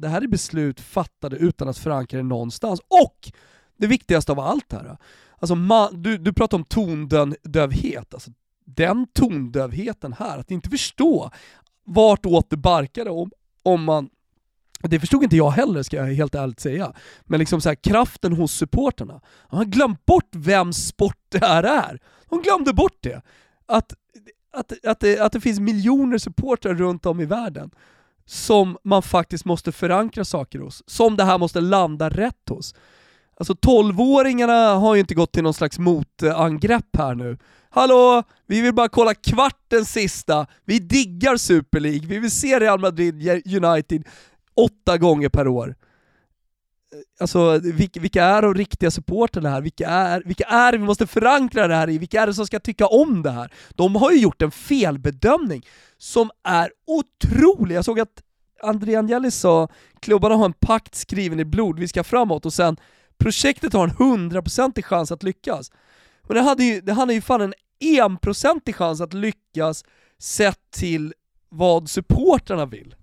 det, här är beslut fattade utan att förankra det någonstans. Och det viktigaste av allt här, Alltså man, du, du pratar om tondövhet, alltså den tondövheten här, att inte förstå vartåt det barkade om, om man det förstod inte jag heller ska jag helt ärligt säga. Men liksom så här, kraften hos supporterna. De har glömt bort vem sport det här är. De glömde bort det. Att, att, att, det, att det finns miljoner supportrar runt om i världen som man faktiskt måste förankra saker hos. Som det här måste landa rätt hos. Alltså 12-åringarna har ju inte gått till någon slags motangrepp här nu. Hallå, vi vill bara kolla kvarten sista, vi diggar Super League, vi vill se Real Madrid United åtta gånger per år. Eh, alltså vilka, är de riktiga supporterna här? Vilka är, vilka är det vi måste förankra det här i? Vilka är det som ska tycka om det här? De har ju gjort en felbedömning som är otrolig. Jag såg att André Agnelli sa klubbarna har en pakt skriven i blod, vi ska framåt och sen Projektet har en hundraprocentig chans att lyckas. Men det hade ju, det hade ju fan en enprocentig chans att lyckas sett till vad supportrarna vill.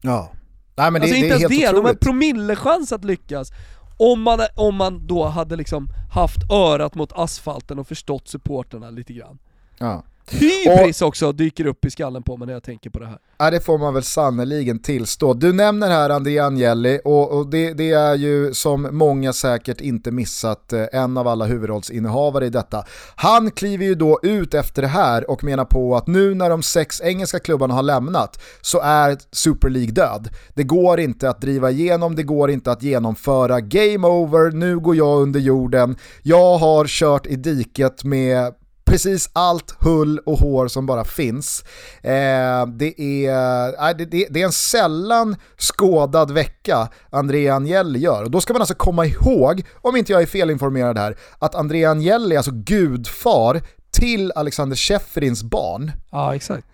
Ja. Nej, men det, alltså det inte ens det, otroligt. de har en promillechans att lyckas. Om man, om man då hade liksom haft örat mot asfalten och förstått supporterna lite grann. Ja. Hybris och, också dyker upp i skallen på mig när jag tänker på det här. Ja det får man väl sannoliken tillstå. Du nämner här André Agnelli och, och det, det, är ju som många säkert inte missat eh, en av alla huvudrollsinnehavare i detta. Han kliver ju då ut efter det här och menar på att nu när de sex engelska klubbarna har lämnat så är Super League död. Det går inte att driva igenom, det går inte att genomföra. Game over, nu går jag under jorden. Jag har kört i diket med precis allt hull och hår som bara finns. Eh, det, är, eh, det, det, det, är en sällan skådad vecka Andrea Agnelli gör. Och då ska man alltså komma ihåg, om inte jag är felinformerad här, att Andrea Agnelli är alltså gudfar till Alexander Schäferins barn. Ja, exakt.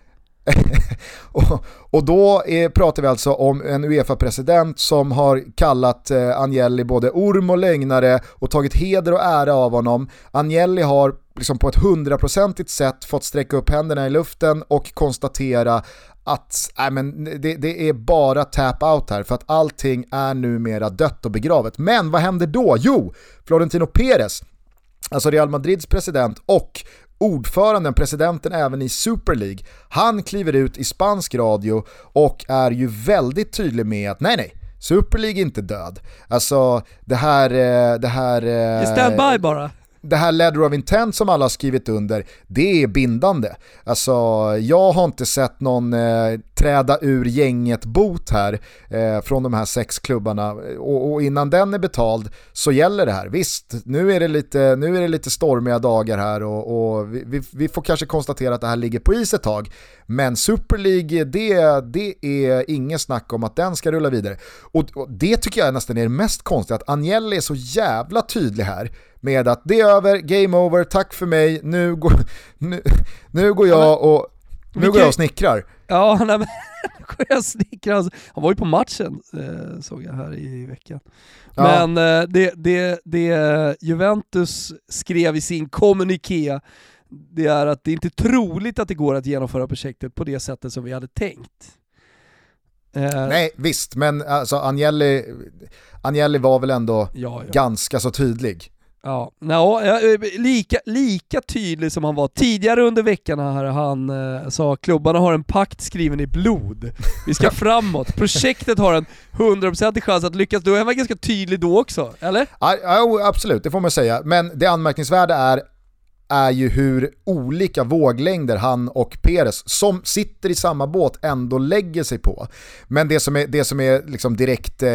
och, och, då är, pratar vi alltså om en Uefa-president som har kallat eh, Agnelli både orm och lögnare och tagit heder och ära av honom. Agnelli har liksom på ett hundraprocentigt sätt fått sträcka upp händerna i luften och konstatera att äh, men det, det, är bara tap out här för att allting är numera dött och begravet. Men vad händer då? Jo, Florentino Perez, alltså Real Madrids president och ordföranden, presidenten även i Super League, han kliver ut i spansk radio och är ju väldigt tydlig med att nej nej, Super League är inte död. Alltså det här... Eh, det här... Eh, stand by bara det här letter of intent som alla har skrivit under, det är bindande. Alltså, jag har inte sett någon eh, träda ur gänget-bot här eh, från de här sex klubbarna och, och, innan den är betald så gäller det här. Visst, nu är det lite, nu är det lite stormiga dagar här och, och vi, vi, får kanske konstatera att det här ligger på is ett tag. Men Super League, det, det är inget snack om att den ska rulla vidare. Och, och det tycker jag nästan är det mest konstiga, att Agnelli är så jävla tydlig här med att det är över, game over, tack för mig, nu går, nu, nu går jag och nu går jag och snickrar. Ja, nej, men nu går jag och snickrar. Han var ju på matchen, eh, såg jag här i veckan. Men eh, det, det, det Juventus skrev i sin kommuniké, det är att det är inte troligt att det går att genomföra projektet på det sättet som vi hade tänkt. Eh, Nej, visst, men alltså Agnelli, Agnelli var väl ändå ja, ja. ganska så tydlig. Ja, no, lika, lika tydlig som han var tidigare under veckan här han eh, sa klubbarna har en pakt skriven i blod. Vi ska framåt. Projektet har en 100% chans att lyckas. Då är han ganska tydlig då också, eller? Ja, absolut, det får man säga. Men det anmärkningsvärda är är ju hur olika våglängder han och Peres, som sitter i samma båt, ändå lägger sig på. Men det som är, det som är liksom direkt eh,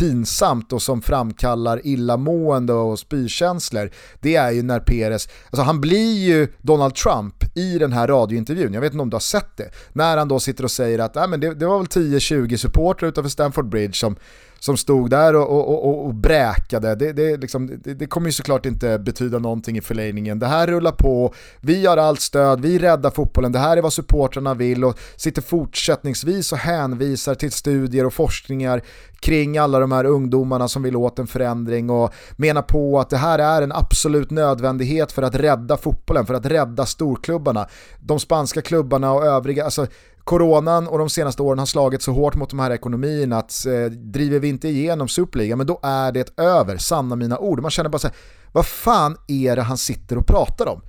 pinsamt och som framkallar illamående och spykänslor, det är ju när Peres, alltså han blir ju Donald Trump i den här radiointervjun, jag vet inte om du har sett det, när han då sitter och säger att äh, men det, det var väl 10-20 supportrar utanför Stamford Bridge som som stod där och, och, och, och bräkade. Det, det, liksom, det, det, kommer ju såklart inte betyda någonting i förlängningen. Det här rullar på, vi har allt stöd, vi räddar fotbollen, det här är vad supportrarna vill och sitter fortsättningsvis och hänvisar till studier och forskningar kring alla de här ungdomarna som vill åt en förändring och menar på att det här är en absolut nödvändighet för att rädda fotbollen, för att rädda storklubbarna. De spanska klubbarna och övriga, alltså coronan och de senaste åren har slagit så hårt mot de här ekonomierna att eh, driver vi inte igenom Superliga, men då är det över, sanna mina ord. Man känner bara så här, vad fan är det han sitter och pratar om?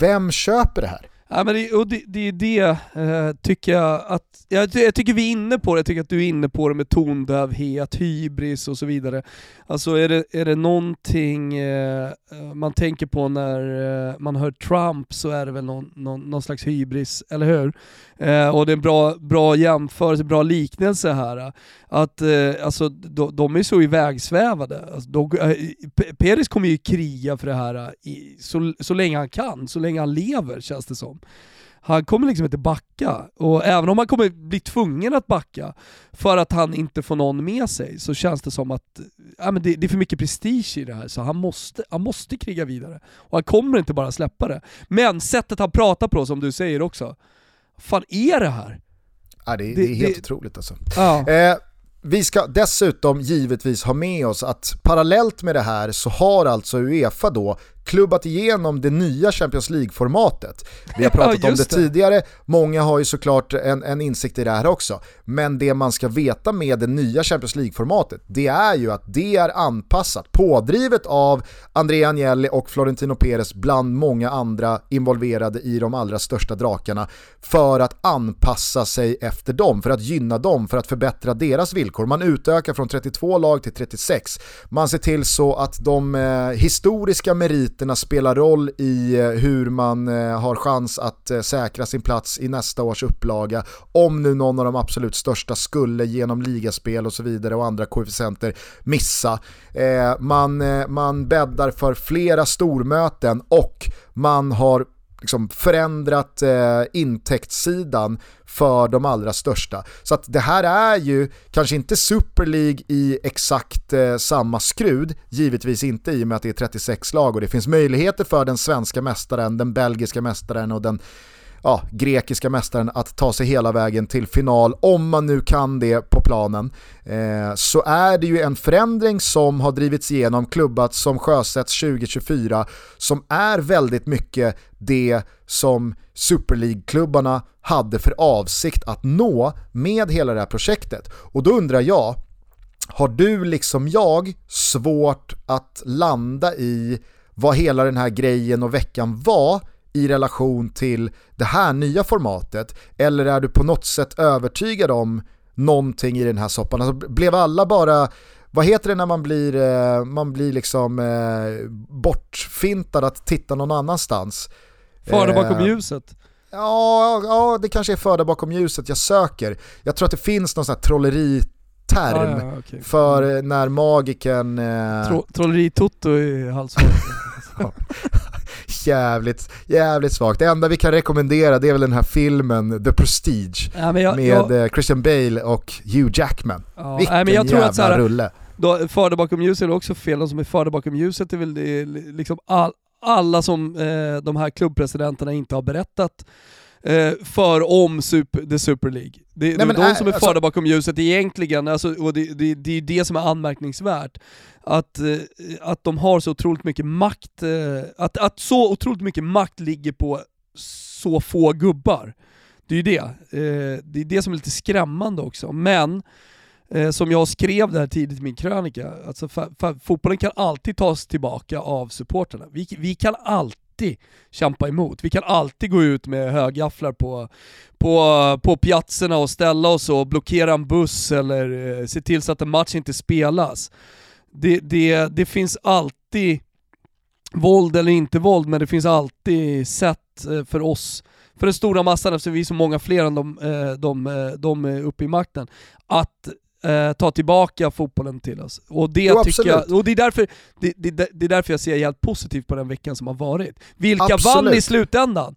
Vem köper det här? Ja, men det, och det, det är det, eh, tycker jag att, jag, jag, tycker vi är inne på det, jag tycker att du är inne på det med tondövhet, hybris och så vidare. Alltså är det, är det någonting eh, eh, man tänker på när eh, man hör Trump så är det väl någon, någon, någon slags hybris, eller hur? Eh, och det är en bra, bra jämförelse, bra liknelse här. Att eh, alltså, de, de är så ivägsvävade. Alltså, de, eh, Peres kommer ju kriga för det här i, så, så länge han kan, så länge han lever känns det som. Han kommer liksom inte backa, och även om han kommer bli tvungen att backa för att han inte får någon med sig, så känns det som att ja, men det, det är för mycket prestige i det här, så han måste, han måste kriga vidare. Och han kommer inte bara släppa det. Men sättet han pratar på, som du säger också, fan är det här? Ja, det, det, det är helt det, otroligt alltså. Ja. Eh, vi ska dessutom givetvis ha med oss att parallellt med det här så har alltså Uefa då klubbat igenom det nya Champions League-formatet. Vi har pratat ja, om det, det, tidigare, många har ju såklart en, en insikt i det här också. Men det man ska veta med det nya Champions League-formatet, det är ju att det är anpassat, pådrivet av Andrea Agnelli och Florentino Perez bland många andra involverade i de allra största drakarna, för att anpassa sig efter dem, för att gynna dem, för att förbättra deras villkor. Man utökar från 32 lag till 36. Man ser till så att de eh, historiska meriterna meriterna spelar roll i eh, hur man eh, har chans att eh, säkra sin plats i nästa års upplaga. Om nu någon av de absolut största skulle genom ligaspel och så vidare och andra koefficienter missa. Man, man bäddar för flera stormöten och man har liksom förändrat eh, intäktssidan för de allra största. Så att det här är ju kanske inte Super League i exakt eh, samma skrud, givetvis inte i och med att det är 36 lag och det finns möjligheter för den svenska mästaren, den belgiska mästaren och den ja, grekiska mästaren att ta sig hela vägen till final, om man nu kan det på planen, eh, så är det ju en förändring som har drivits igenom, klubbat som sjösätts 2024, som är väldigt mycket det som Super League-klubbarna hade för avsikt att nå med hela det här projektet. Och då undrar jag, har du liksom jag svårt att landa i vad hela den här grejen och veckan var i relation till det här nya formatet? Eller är du på något sätt övertygad om någonting i den här soppan? Alltså, blev alla bara, vad heter det när man blir, eh, man blir liksom eh, bortfintad att titta någon annanstans? Förda bakom eh, ljuset. Ja, ja, det kanske är förda bakom ljuset jag söker. Jag tror att det finns någon sån här trolleriterm ja, ja, okay. för när magiken... Eh... Tro, trolleri-toto i halsbandet. jävligt, jävligt svagt. Det enda vi kan rekommendera det är väl den här filmen The Prestige ja, jag, med jag... Eh, Christian Bale och Hugh Jackman. Ja, Vilken nej, men jag tror jävla att så här, rulle. Då, förda bakom ljuset är också fel, de som är förda bakom ljuset är väl det, liksom all, alla som eh, de här klubbpresidenterna inte har berättat för om super, The Super League. Det, Nej, det är de som är alltså, förda bakom ljuset egentligen, alltså, och det, det, det är det som är anmärkningsvärt. Att, eh, att de har så otroligt mycket makt, eh, att, att så otroligt mycket makt ligger på så få gubbar. Det är ju det. Eh, det är det som är lite skrämmande också. Men eh, som jag skrev där tidigt i min krönika, alltså fotbollen kan alltid tas tillbaka av supporterna. Vi, vi kan alltid kämpa emot. Vi kan alltid gå ut med högafflar på, på, på piazzerna och ställa oss och blockera en buss eller eh, se till så att en match inte spelas. Det, det, det finns alltid våld eller inte våld, men det finns alltid sätt eh, för oss för den stora massan, eftersom vi är så många fler än de, eh, de, eh, de uppe i makten, att eh, ta tillbaka fotbollen till oss. Och det, jo, tycker jag, och det, är därför, det, det, det, är därför jag ser helt positivt på den veckan som har varit. Vilka absolut. vann i slutändan?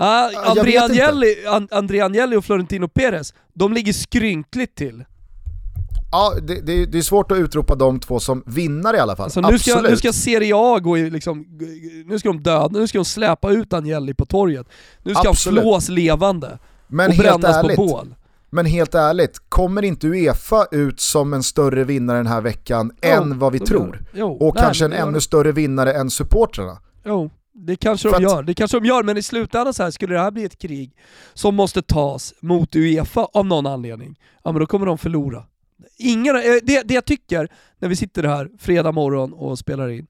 Uh, André, Agnelli, André Agnelli och Florentino Perez, de ligger skrynkligt till. Ja, det, det, det, är svårt att utropa de två som vinnare i alla fall. Alltså, nu, ska, nu ska Serie A gå i liksom, nu ska de döda, nu ska de släpa ut Agnelli på torget. Nu ska Absolut. han flås levande Men och brännas ärligt, på bål. Men helt ärligt, kommer inte Uefa ut som en större vinnare den här veckan jo, än vad vi tror? Jo, och nej, kanske en ännu större vinnare än supportrarna? Jo, det kanske de gör. Det kanske de gör, men i slutändan så här, skulle det här bli ett krig som måste tas mot Uefa av någon anledning, ja men då kommer de förlora. Ingen, eh, det, det jag tycker när vi sitter här fredag morgon och spelar in,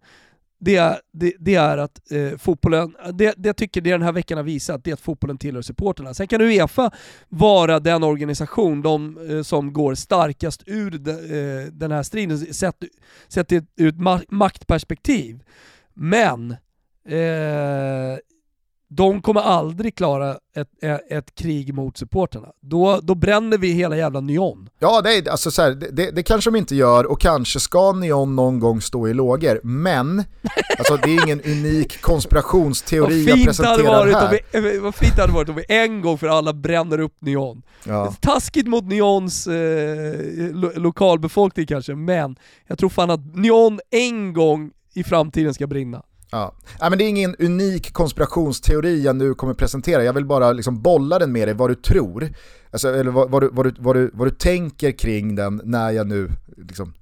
det är, det, det är att eh, fotbollen, det, det jag tycker det den här veckan har visat, det är att fotbollen tillhör supporterna. Sen kan Uefa vara den organisation de, eh, som går starkast ur de, eh, den här striden, sett, sett ur ett maktperspektiv. Men eh, de kommer aldrig klara ett, ett krig mot supporterna. Då, då bränner vi hela jävla Nyon. Ja, det, alltså så här, det, det, kanske de inte gör och kanske ska Nyon någon gång stå i lågor, men alltså, det är ingen unik konspirationsteori jag presenterar här. Vi, vad fint det hade varit om vi en gång för alla bränner upp Nyon. Ja. Taskigt mot Nyons eh, lo lokalbefolkning kanske, men jag tror fan att Nyon en gång i framtiden ska brinna. Ja. ja. men det är ingen unik konspirationsteori jag nu kommer presentera, jag vill bara liksom bolla den med dig vad du tror. Alltså, eller vad, vad, du, vad, du, vad, du, vad du tänker kring den när jag nu liksom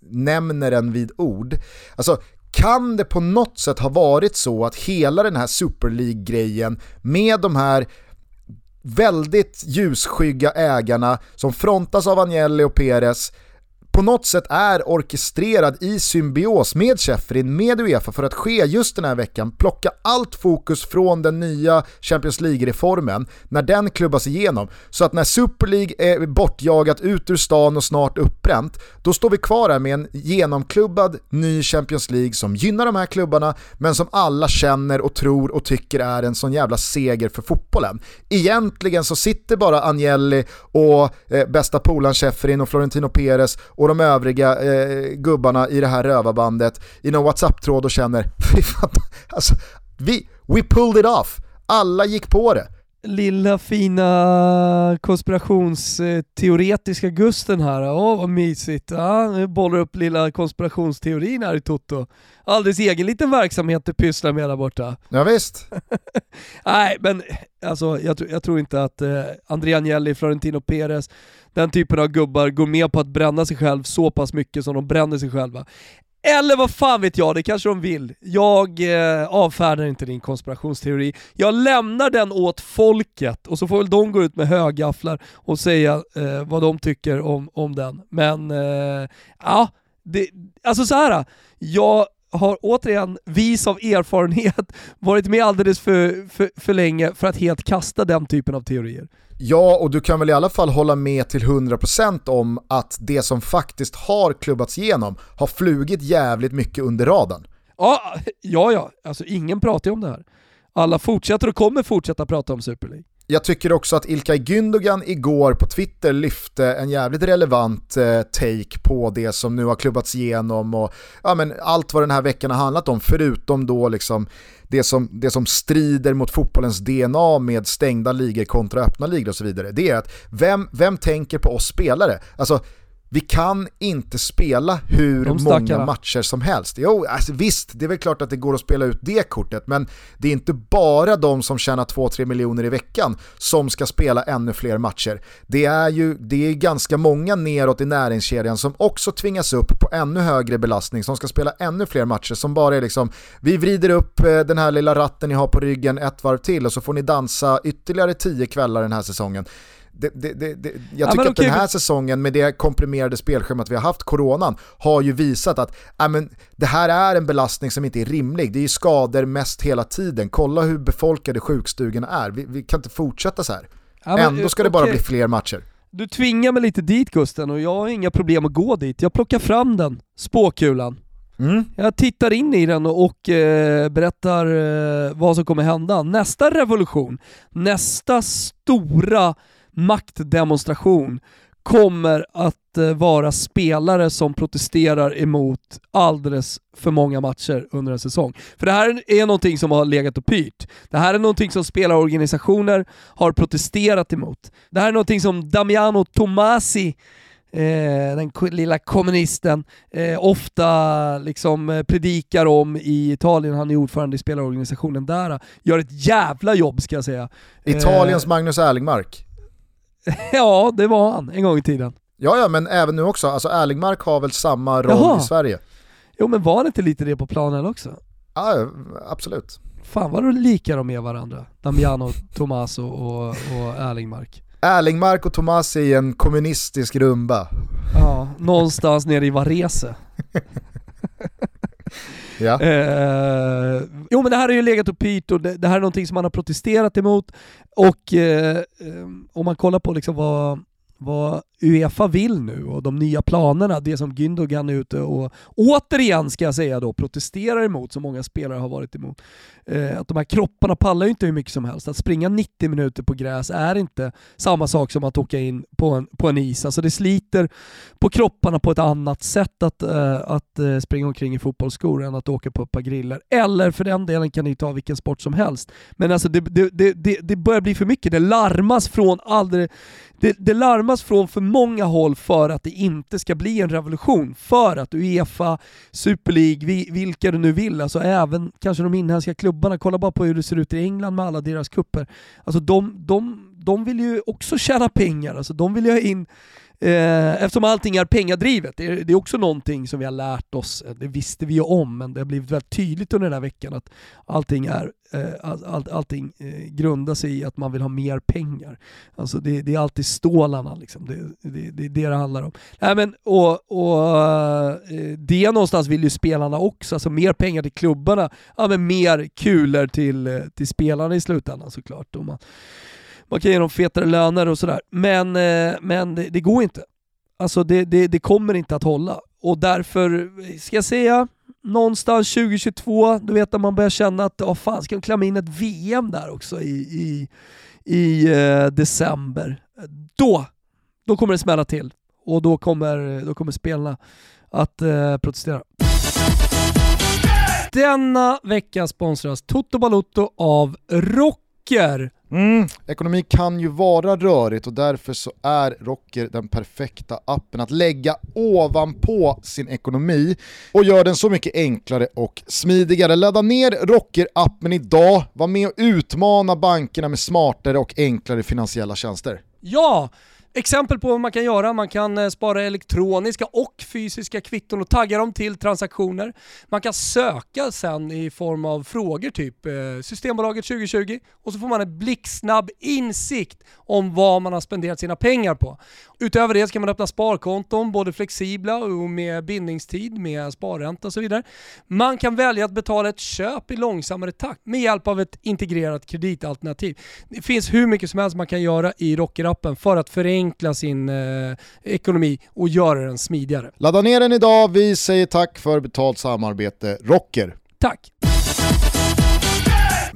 nämner den vid ord. Alltså, kan det på något sätt ha varit så att hela den här Super League-grejen med de här väldigt ljusskygga ägarna som frontas av Agnelli och Perez på något sätt är orkestrerad i symbios med Sheffield, med Uefa för att ske just den här veckan, plocka allt fokus från den nya Champions League-reformen när den klubbas igenom. Så att när Super League är bortjagat ut ur stan och snart uppbränt, då står vi kvar här med en genomklubbad ny Champions League som gynnar de här klubbarna men som alla känner och tror och tycker är en sån jävla seger för fotbollen. Egentligen så sitter bara Agnelli och eh, bästa polaren Sheffrin och Florentino Perez och de övriga eh, gubbarna i det här rövarbandet i någon WhatsApp-tråd och känner fy fan, alltså, vi, we pulled it off. Alla gick på det lilla fina konspirationsteoretiska Gusten här. Åh vad mysigt. Ja, nu bollar upp lilla konspirationsteorin här i Toto. Alldeles egen liten verksamhet du pysslar med där borta. Ja, visst. Nej, men alltså, jag, jag, tror inte att eh, André Agnelli, Florentino Perez, den typen av gubbar går med på att bränna sig själv så pass mycket som de bränner sig själva. Eller vad fan vet jag, det kanske de vill. Jag eh, avfärdar inte din konspirationsteori. Jag lämnar den åt folket och så får väl de gå ut med högafflar och säga eh, vad de tycker om, om den. Men eh, ja, det, alltså så här. jag har återigen, vis av erfarenhet, varit med alldeles för, för, för länge för att helt kasta den typen av teorier. Ja, och du kan väl i alla fall hålla med till 100% om att det som faktiskt har klubbats igenom har flugit jävligt mycket under radarn. Ja, ja, ja. Alltså ingen pratar ju om det här. Alla fortsätter och kommer fortsätta prata om Super League. Jag tycker också att Ilkay Gündogan igår på Twitter lyfte en jävligt relevant eh, take på det som nu har klubbats igenom och ja, men allt vad den här veckan har handlat om förutom då liksom det som, det som strider mot fotbollens DNA med stängda ligor kontra öppna ligor och så vidare. Det är att vem, vem tänker på oss spelare? Alltså vi kan inte spela hur många matcher som helst. Jo, alltså visst, det är väl klart att det går att spela ut det kortet, men det är inte bara de som tjänar 2-3 miljoner i veckan som ska spela ännu fler matcher. Det är ju det är ganska många neråt i näringskedjan som också tvingas upp på ännu högre belastning, som ska spela ännu fler matcher, som bara är liksom, vi vrider upp eh, den här lilla ratten ni har på ryggen ett varv till och så får ni dansa ytterligare 10 kvällar den här säsongen det, det, det, jag tycker ja, att den här säsongen med det komprimerade spelschemat vi har haft, coronan, har ju visat att äh, men, det här är en belastning som inte är rimlig. Det är ju skador mest hela tiden. Kolla hur befolkade sjukstugorna är. Vi, vi kan inte fortsätta så här. Ja, men, Ändå ska det bara bli fler matcher. Du tvingar mig lite dit Gusten och jag har inga problem att gå dit. Jag plockar fram den, spåkulan. Mm. Jag tittar in i den och eh, berättar eh, vad som kommer hända. Nästa revolution, nästa stora maktdemonstration kommer att eh, vara spelare som protesterar emot alldeles för många matcher under en säsong. För det här är någonting som har legat och pyrt. Det här är någonting som spelarorganisationer har protesterat emot. Det här är någonting som Damiano Tomasi Eh, den lilla kommunisten, eh, ofta liksom eh, predikar om i Italien, han är ordförande i spelarorganisationen där, gör ett jävla jobb ska jag säga. Italiens eh, Magnus Erlingmark. ja, det var han en gång i tiden. Ja, ja, men även nu också. Alltså Erlingmark har väl samma roll Jaha. i Sverige. Jo, men var det inte lite det på planen också? Ja, absolut. Fan vad lika de är varandra. Damiano, Tomas och, och, och Erlingmark. Erlingmark och Tomas i en kommunistisk rumba. Ja, någonstans nere i Varese. ja. Eh, jo men det här har ju legat och pyrt och det, det, här är någonting som man har protesterat emot och eh, eh om man kollar på liksom vad, vad Uefa vill nu och de nya planerna, det som Gündogan är ute och återigen ska jag säga då protesterar emot, som många spelare har varit emot. Eh, att de här kropparna pallar ju inte hur mycket som helst. Att springa 90 minuter på gräs är inte samma sak som att åka in på en, på en is. Alltså det sliter på kropparna på ett annat sätt att, eh, att eh, springa omkring i fotbollsskor än att åka på ett par griller. Eller för den delen kan ni ta vilken sport som helst. Men alltså det, det, det, det börjar bli för mycket. Det larmas från aldrig, det, det larmas från för många håll för att det inte ska bli en revolution. För att Uefa, Super League, vilka du nu vill, alltså även kanske de inhemska klubbarna, kolla bara på hur det ser ut i England med alla deras kupper. Alltså de, de, de vill ju också tjäna pengar, alltså de vill ju ha in Eh, eftersom allting är pengadrivet. Det är, det är också någonting som vi har lärt oss, eh, det visste vi ju om, men det har blivit väldigt tydligt under den här veckan att allting, är, eh, all, all, allting eh, grundar sig i att man vill ha mer pengar. Alltså det, det är alltid stålarna, liksom. det, det, det är det det handlar om. Nej, men, och, och eh, det någonstans vill ju spelarna också, alltså mer pengar till klubbarna, ja, men mer kulor till, eh, till spelarna i slutändan såklart. Och man, man kan ge dem fetare löner och sådär. Men, eh, men det, det, går inte. Alltså det, det, det kommer inte att hålla. Och därför, eh, ska jag säga, någonstans 2022, du vet när man börjar känna att, oh, fan ska de klämma in ett VM där också i, i, i eh, december. Då, då kommer det smälla till. Och då kommer, då kommer spelarna att eh, protestera. Denna vecka sponsras Toto Balotto av Rocker. Mm, ekonomi kan ju vara rörigt och därför så är Rocker den perfekta appen att lägga ovanpå sin ekonomi och gör den så mycket enklare och smidigare. Ladda ner Rocker-appen idag, var med och utmana bankerna med smartare och enklare finansiella tjänster. Ja! Exempel på vad man kan göra, man kan eh, spara elektroniska och fysiska kvitton och tagga dem till transaktioner. Man kan söka sen i form av frågor typ eh, Systembolaget 2020 och så får man en blixtsnabb insikt om vad man har spenderat sina pengar på. Utöver det ska man öppna sparkonton, både flexibla och med bindningstid, med sparränta och så vidare. Man kan välja att betala ett köp i långsammare takt med hjälp av ett integrerat kreditalternativ. Det finns hur mycket som helst man kan göra i Rocker-appen för att förenkla sin eh, ekonomi och göra den smidigare. Ladda ner den idag, vi säger tack för betalt samarbete Rocker. Tack!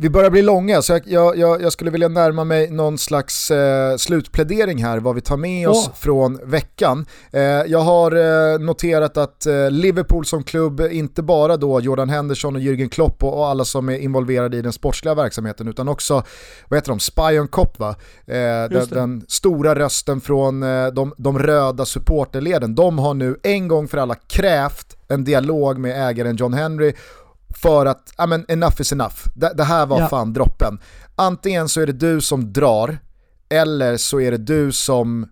Vi börjar bli långa så jag, jag, jag, skulle vilja närma mig någon slags eh, slutplädering här, vad vi tar med oss oh. från veckan. Eh, jag har eh, noterat att eh, Liverpool som klubb, inte bara då Jordan Henderson och Jürgen Klopp och, och, alla som är involverade i den sportsliga verksamheten utan också, vad heter de, Spion Cop va? Eh, den, den, stora rösten från eh, de, de röda supporterleden. De har nu en gång för alla krävt en dialog med ägaren John Henry för att, ja men enough is enough. Det, det här var ja. fan droppen. Antingen så är det du som drar, eller så är det du som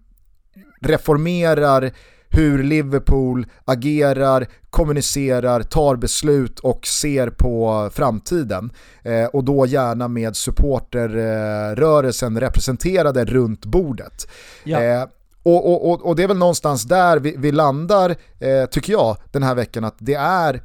reformerar hur Liverpool agerar, kommunicerar, tar beslut och ser på framtiden. Eh, och då gärna med supporterrörelsen eh, representerade runt bordet. Ja. Eh, och, och, och, det är väl någonstans där vi, vi landar, eh, tycker jag, den här veckan, att det är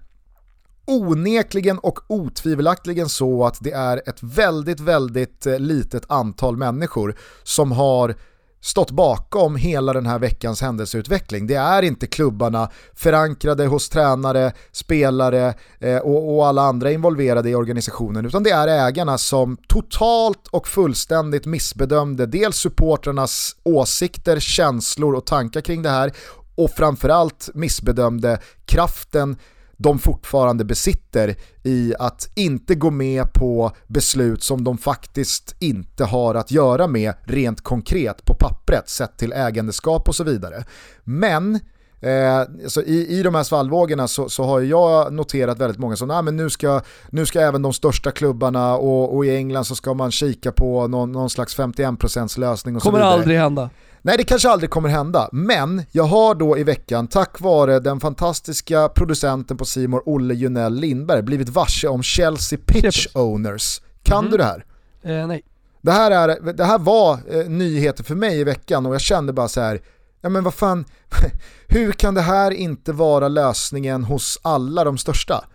onekligen och otvivelaktigen så att det är ett väldigt, väldigt eh, litet antal människor som har stått bakom hela den här veckans händelseutveckling. Det är inte klubbarna förankrade hos tränare, spelare eh, och, och, alla andra involverade i organisationen utan det är ägarna som totalt och fullständigt missbedömde dels supportrarnas åsikter, känslor och tankar kring det här och framförallt missbedömde kraften, de fortfarande besitter i att inte gå med på beslut som de faktiskt inte har att göra med rent konkret på pappret sett till ägandeskap och så vidare. Men Eh, så i, I de här svallvågorna så, så, har jag noterat väldigt många som, men nu ska, nu ska även de största klubbarna och, och i England så ska man kika på någon, någon slags 51% lösning och Kommer så vidare. Aldrig hända. Nej det kanske aldrig kommer hända, men jag har då i veckan tack vare den fantastiska producenten på Simor Olle Junell Lindberg blivit varse om Chelsea Pitch Owners. Kan mm. du det här? Eh, nej. Det här, är, det här var eh, nyheter för mig i veckan och jag kände bara så här, ja men vad fan, hur kan det här inte vara lösningen hos alla de största?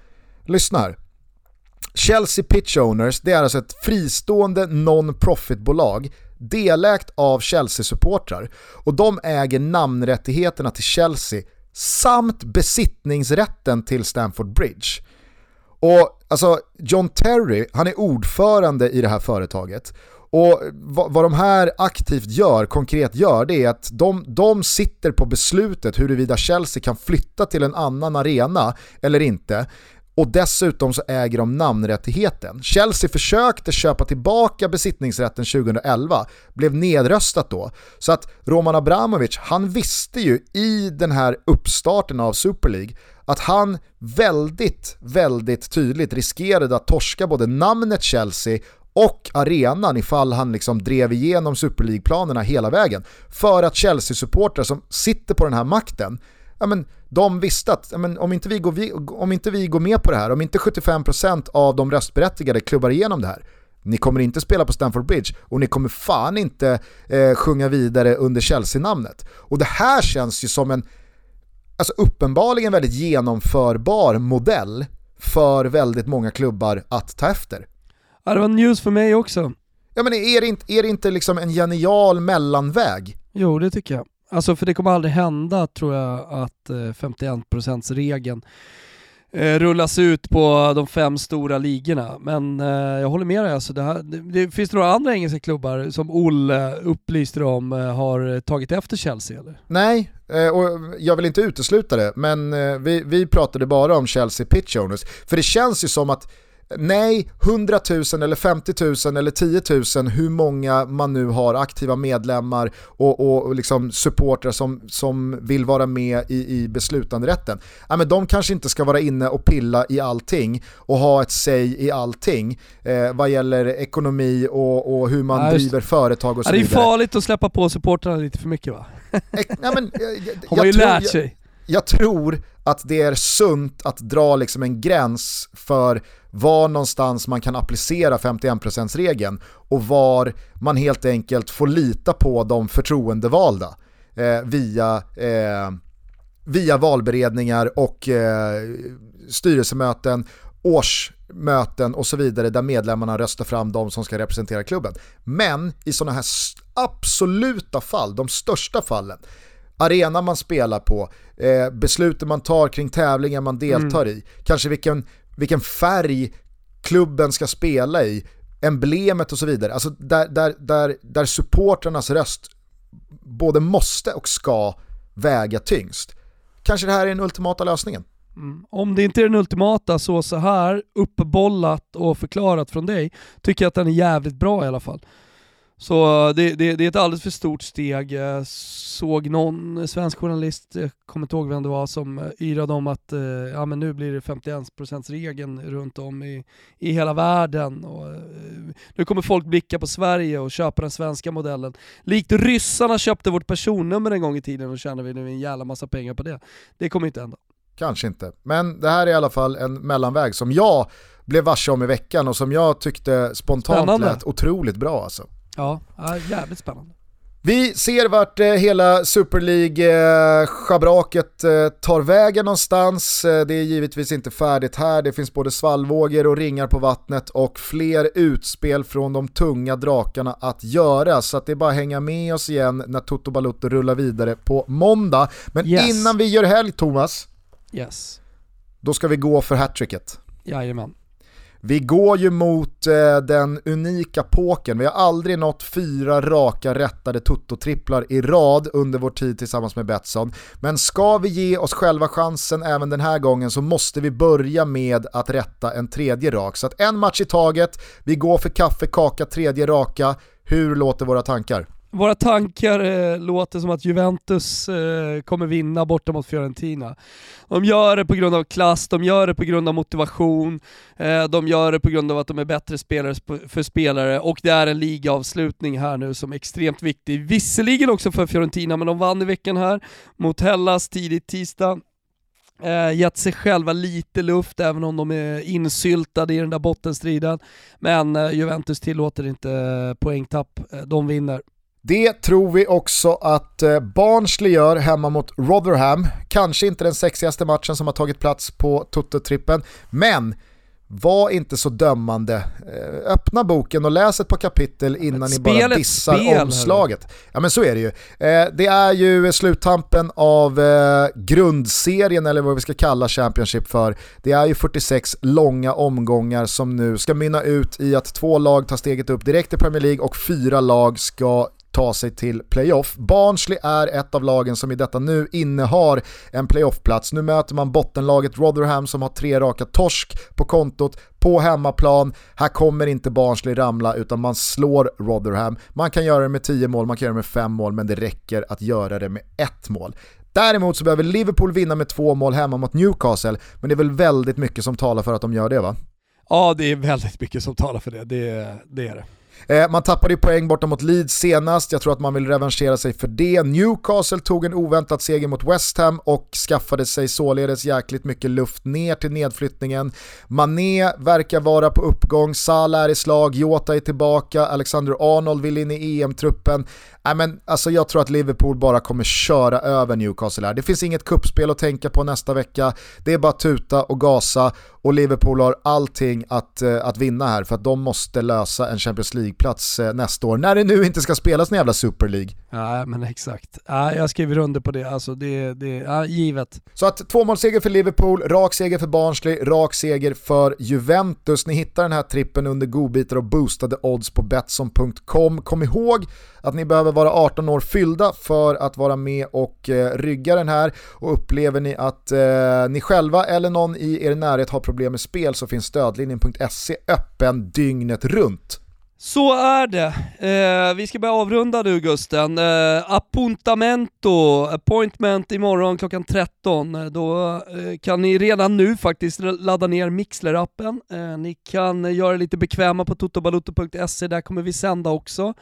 Lyssna här. Chelsea Pitch Owners, det är alltså ett fristående non-profit-bolag delägt av Chelsea-supportrar och de äger namnrättigheterna till Chelsea samt besittningsrätten till Stamford Bridge. Och alltså John Terry, han är ordförande i det här företaget och vad, vad de här aktivt gör, konkret gör, det är att de, de sitter på beslutet huruvida Chelsea kan flytta till en annan arena eller inte och dessutom så äger de namnrättigheten. Chelsea försökte köpa tillbaka besittningsrätten 2011, blev nedröstat då. Så att Roman Abramovic, han visste ju i den här uppstarten av Super League att han väldigt, väldigt tydligt riskerade att torska både namnet Chelsea och arenan ifall han liksom drev igenom Super League-planerna hela vägen. För att Chelsea-supportrar som sitter på den här makten, ja men de visste att ja men om, inte vi går, om inte vi går med på det här, om inte 75% av de röstberättigade klubbar igenom det här, ni kommer inte spela på Stamford Bridge och ni kommer fan inte eh, sjunga vidare under Chelsea-namnet. Och det här känns ju som en alltså uppenbarligen väldigt genomförbar modell för väldigt många klubbar att ta efter. Ja, det var news för mig också. Ja men är det inte, är det inte liksom en genial mellanväg? Jo det tycker jag. Alltså för det kommer aldrig hända tror jag att 51%-regeln eh, rullas ut på de fem stora ligorna. Men eh, jag håller med dig, alltså det, här, det, det finns några andra engelska klubbar som Olle upplyste om eh, har tagit efter Chelsea eller? Nej, eh, och jag vill inte utesluta det, men eh, vi, vi pratade bara om Chelsea Pitch Owners. För det känns ju som att Nej, 100 000 eller 50 000 eller 10 000, hur många man nu har aktiva medlemmar och, och liksom supportrar som, som vill vara med i, i beslutanderätten. Ja, men de kanske inte ska vara inne och pilla i allting och ha ett säg i allting eh, vad gäller ekonomi och, och hur man ja, driver företag och så ja, vidare. Det är farligt att släppa på supportrarna lite för mycket va? ja, men, jag, har man ju tror, lärt sig. Jag, tror att det är sunt att dra liksom en gräns för var någonstans man kan applicera 51%-regeln och var man helt enkelt får lita på de förtroendevalda eh, via, eh, via valberedningar och eh, styrelsemöten, årsmöten och så vidare där medlemmarna röstar fram de som ska representera klubben. Men i sådana här absoluta fall, de största fallen, arena man spelar på, eh, besluten man tar kring tävlingar man deltar mm. i, kanske vilken vilken färg klubben ska spela i, emblemet och så vidare. Alltså där, där, där, där supportrarnas röst både måste och ska väga tyngst. Kanske det här är den ultimata lösningen. Mm. Om det inte är den ultimata så så här uppbollat och förklarat från dig, tycker jag att den är jävligt bra i alla fall. Så det, det, det, är ett alldeles för stort steg. Jag såg någon svensk journalist, jag kommer inte ihåg vem det var, som yrade om att eh, ja, men nu blir det 51%-regeln runt om i, i hela världen. Och, eh, nu kommer folk blicka på Sverige och köpa den svenska modellen. Likt ryssarna köpte vårt personnummer en gång i tiden och tjänar vi nu en jävla massa pengar på det. Det kommer inte hända. Kanske inte, men det här är i alla fall en mellanväg som jag blev varse om i veckan och som jag tyckte spontant Spännande. lät otroligt bra alltså. Ja, jävligt spännande. Vi ser vart eh, hela Super League-schabraket eh, eh, tar vägen någonstans. Det är givetvis inte färdigt här, det finns både svallvågor och ringar på vattnet och fler utspel från de tunga drakarna att göra. Så att det är bara att hänga med oss igen när Toto Balutto rullar vidare på måndag. Men yes. innan vi gör helg Thomas, yes. då ska vi gå för hattricket. Jajamän. Vi går ju mot eh, den unika påken. Vi har aldrig nått fyra raka rättade tuttotripplar i rad under vår tid tillsammans med Betsson. Men ska vi ge oss själva chansen även den här gången så måste vi börja med att rätta en tredje rak. Så att en match i taget, vi går för kaffe, kaka, tredje raka. Hur låter våra tankar? Våra tankar eh, låter som att Juventus eh, kommer vinna borta mot Fiorentina. De gör det på grund av klass, de gör det på grund av motivation, eh, de gör det på grund av att de är bättre spelare för spelare och det är en ligaavslutning här nu som är extremt viktig. Visserligen också för Fiorentina, men de vann i veckan här mot Hellas tidigt tisdag. Eh, gett sig själva lite luft även om de är insyltade i den där bottenstriden. Men eh, Juventus tillåter inte eh, poängtapp, eh, de vinner. Det tror vi också att eh, Barnsley gör hemma mot Rotherham. Kanske inte den sexigaste matchen som har tagit plats på Toto-trippen, men var inte så dömande. Eh, öppna boken och läs ett par kapitel innan ni bara dissar spel, omslaget. Eller? Ja men så är det ju. Eh, det är ju sluttampen av grundserien eller vad vi ska kalla Championship för. Det är ju 46 långa omgångar som nu ska mynna ut i att två lag tar steget upp direkt i Premier League och fyra lag ska ta sig till playoff. Barnsley är ett av lagen som i detta nu innehar en playoffplats. Nu möter man bottenlaget Rotherham som har tre raka torsk på kontot på hemmaplan. Här kommer inte Barnsley ramla utan man slår Rotherham. Man kan göra det med 10 mål, man kan göra det med 5 mål men det räcker att göra det med ett mål. Däremot så behöver Liverpool vinna med två mål hemma mot Newcastle, men det är väl väldigt mycket som talar för att de gör det va? Ja, det är väldigt mycket som talar för det. Det, det är det. Eh, man tappade ju poäng borta mot Leeds senast, jag tror att man vill revanschera sig för det. Newcastle tog en oväntad seger mot West Ham och skaffade sig således jäkligt mycket luft ner till nedflyttningen. Mané verkar vara på uppgång, Salah är i slag, Jota är tillbaka, Alexander Arnold vill in i EM-truppen. Nej, men alltså jag tror att Liverpool bara kommer köra över Newcastle här. Det finns inget kuppspel att tänka på nästa vecka. Det är bara tuta och gasa och Liverpool har allting att, eh, att vinna här för att de måste lösa en Champions League League-plats uh, nästa år när det nu inte ska spelas en jävla Super League. Nej men exakt. Ja, jag skriver under på det, alltså det, det ja, givet. Så att tvåmålsseger för Liverpool, rak seger för Barnsley, rak seger för Juventus. Ni hittar den här trippen under godbitar och boostade odds på Betsson.com. Kom ihåg att ni behöver vara 18 år fyllda för att vara med och eh, rygga den här och upplever ni att eh, ni själva eller någon i er närhet har problem med spel så finns stödlinjen.se öppen dygnet runt. Så är det. Eh, vi ska börja avrunda nu Gusten. Eh, appuntamento, appointment imorgon klockan 13. Eh, då eh, kan ni redan nu faktiskt ladda ner Mixler-appen. Eh, ni kan göra det lite bekväma på totobalotto.se, där kommer vi sända också.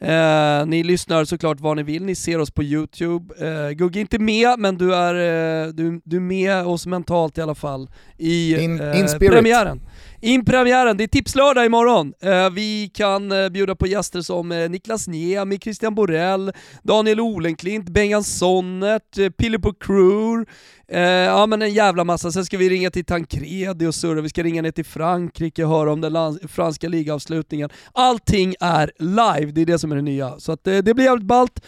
Eh, ni lyssnar såklart var ni vill, ni ser oss på YouTube. Eh, Gugge är inte med, men du är, eh, du, du är med oss mentalt i alla fall i in, in premiären. In premiären, det är tipslördag imorgon. Eh, vi kan eh, bjuda på gäster som eh, Niklas Niemi, Christian Borell, Daniel Olenklint, Bengan Sonnert, eh, Pilippo Krur, ja men en jävla massa, sen ska vi ringa till Tancredi och surra, vi ska ringa ner till Frankrike och höra om den franska ligavslutningen. Allting är live, det är det som är det nya. Så att, det blir jävligt ballt.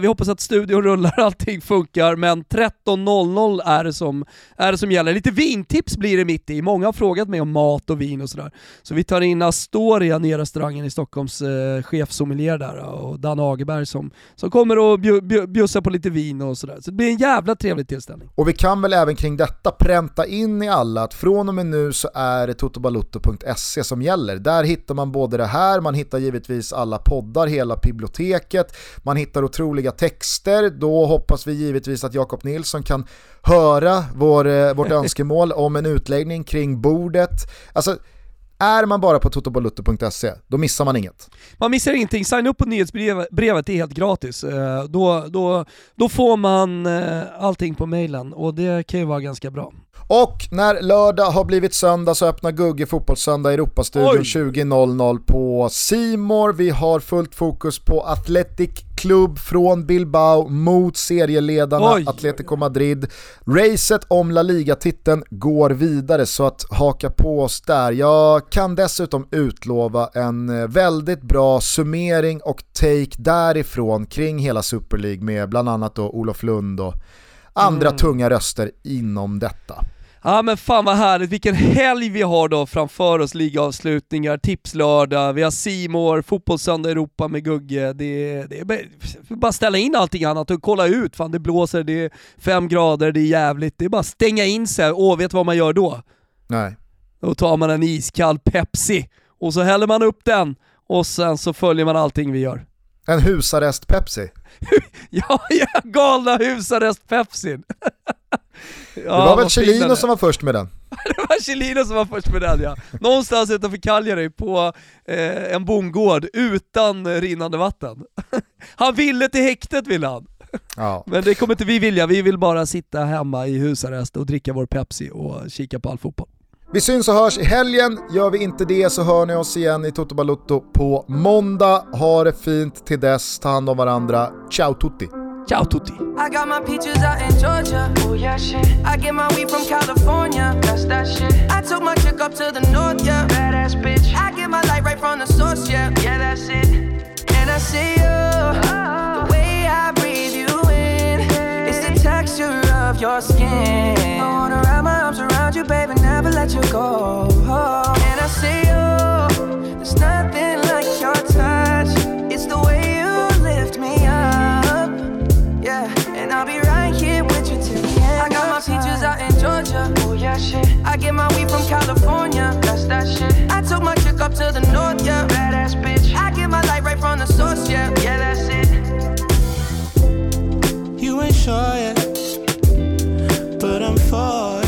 Vi hoppas att studion rullar, allting funkar, men 13.00 är det som, är det som gäller. Lite vintips blir det mitt i, många har frågat mig om mat och vin och sådär. Så vi tar in Astoria, ner restaurangen i Stockholms eh, chefsommelier där och Dan Agerberg som, som kommer att bjussa på lite vin och sådär. Så det blir en jävla trevlig tillställning. Och vi kan väl även kring detta pränta in i alla att från och med nu så är det totobalutto.se som gäller. Där hittar man både det här, man hittar givetvis alla poddar, hela biblioteket, man hittar otroliga texter. Då hoppas vi givetvis att Jakob Nilsson kan höra vår, eh, vårt önskemål om en utläggning kring bordet. Alltså, är man bara på totobalutto.se, då missar man inget. Man missar ingenting, signa upp på nyhetsbrevet, det är helt gratis. Eh, då, då, då får man eh, allting på mailen och det kan ju vara ganska bra. Och när lördag har blivit söndag så öppnar Gugge Fotbollssöndag Europastudion 20.00 på Simor. Vi har fullt fokus på Athletic Club från Bilbao mot serieledarna Oj. Atletico Madrid. Racet om La Liga-titeln går vidare så att haka på oss där. Jag kan dessutom utlova en väldigt bra summering och take därifrån kring hela Super League med bland annat då Olof Lund och andra mm. tunga röster inom detta. Ja men fan vad härligt, vilken helg vi har då framför oss, ligavslutningar, tipslördag, vi har Simor, fotbollssöndag Europa med Gugge. Det, det är bara ställa in allting annat och kolla ut, fan det blåser, det är fem grader, det är jävligt. Det är bara stänga in sig, åh vet vad man gör då? Nej. Då tar man en iskall Pepsi och så häller man upp den och sen så följer man allting vi gör. En husarrest Pepsi? ja, ja, galna husarrest Pepsin. Ja, det var väl Chelino som var först med den? det var Chelino som var först med den ja. Någonstans utanför Cagliari på eh, en bondgård utan rinnande vatten. han ville till häktet ville han. Ja. Men det kommer inte vi vilja, vi vill bara sitta hemma i husarrest och dricka vår Pepsi och kika på all fotboll. Vi syns och hörs i helgen, gör vi inte det så hör ni oss igen i Toto Balutto på måndag. Ha det fint till dess, ta hand om varandra. Ciao tutti! Ciao tutti. I got my peaches out in Georgia. Oh yeah, shit. I get my weed from California. That's that shit. I took my chick up to the north, yeah. Badass bitch. I get my light right from the source, yeah. Yeah, that's it. And I see you. Oh. The way I breathe you in. It's the texture of your skin. I wanna wrap my hold you, baby, never let you go. And I see you, there's nothing like your touch. It's the way you lift me up, yeah. And I'll be right here with you till the end. I got my peaches out in Georgia, oh yeah, shit. I get my weed from California, that's that shit. I took my chick up to the north, yeah, badass bitch. I get my light right from the source, yeah, yeah, that's it. You ain't sure yet, but I'm for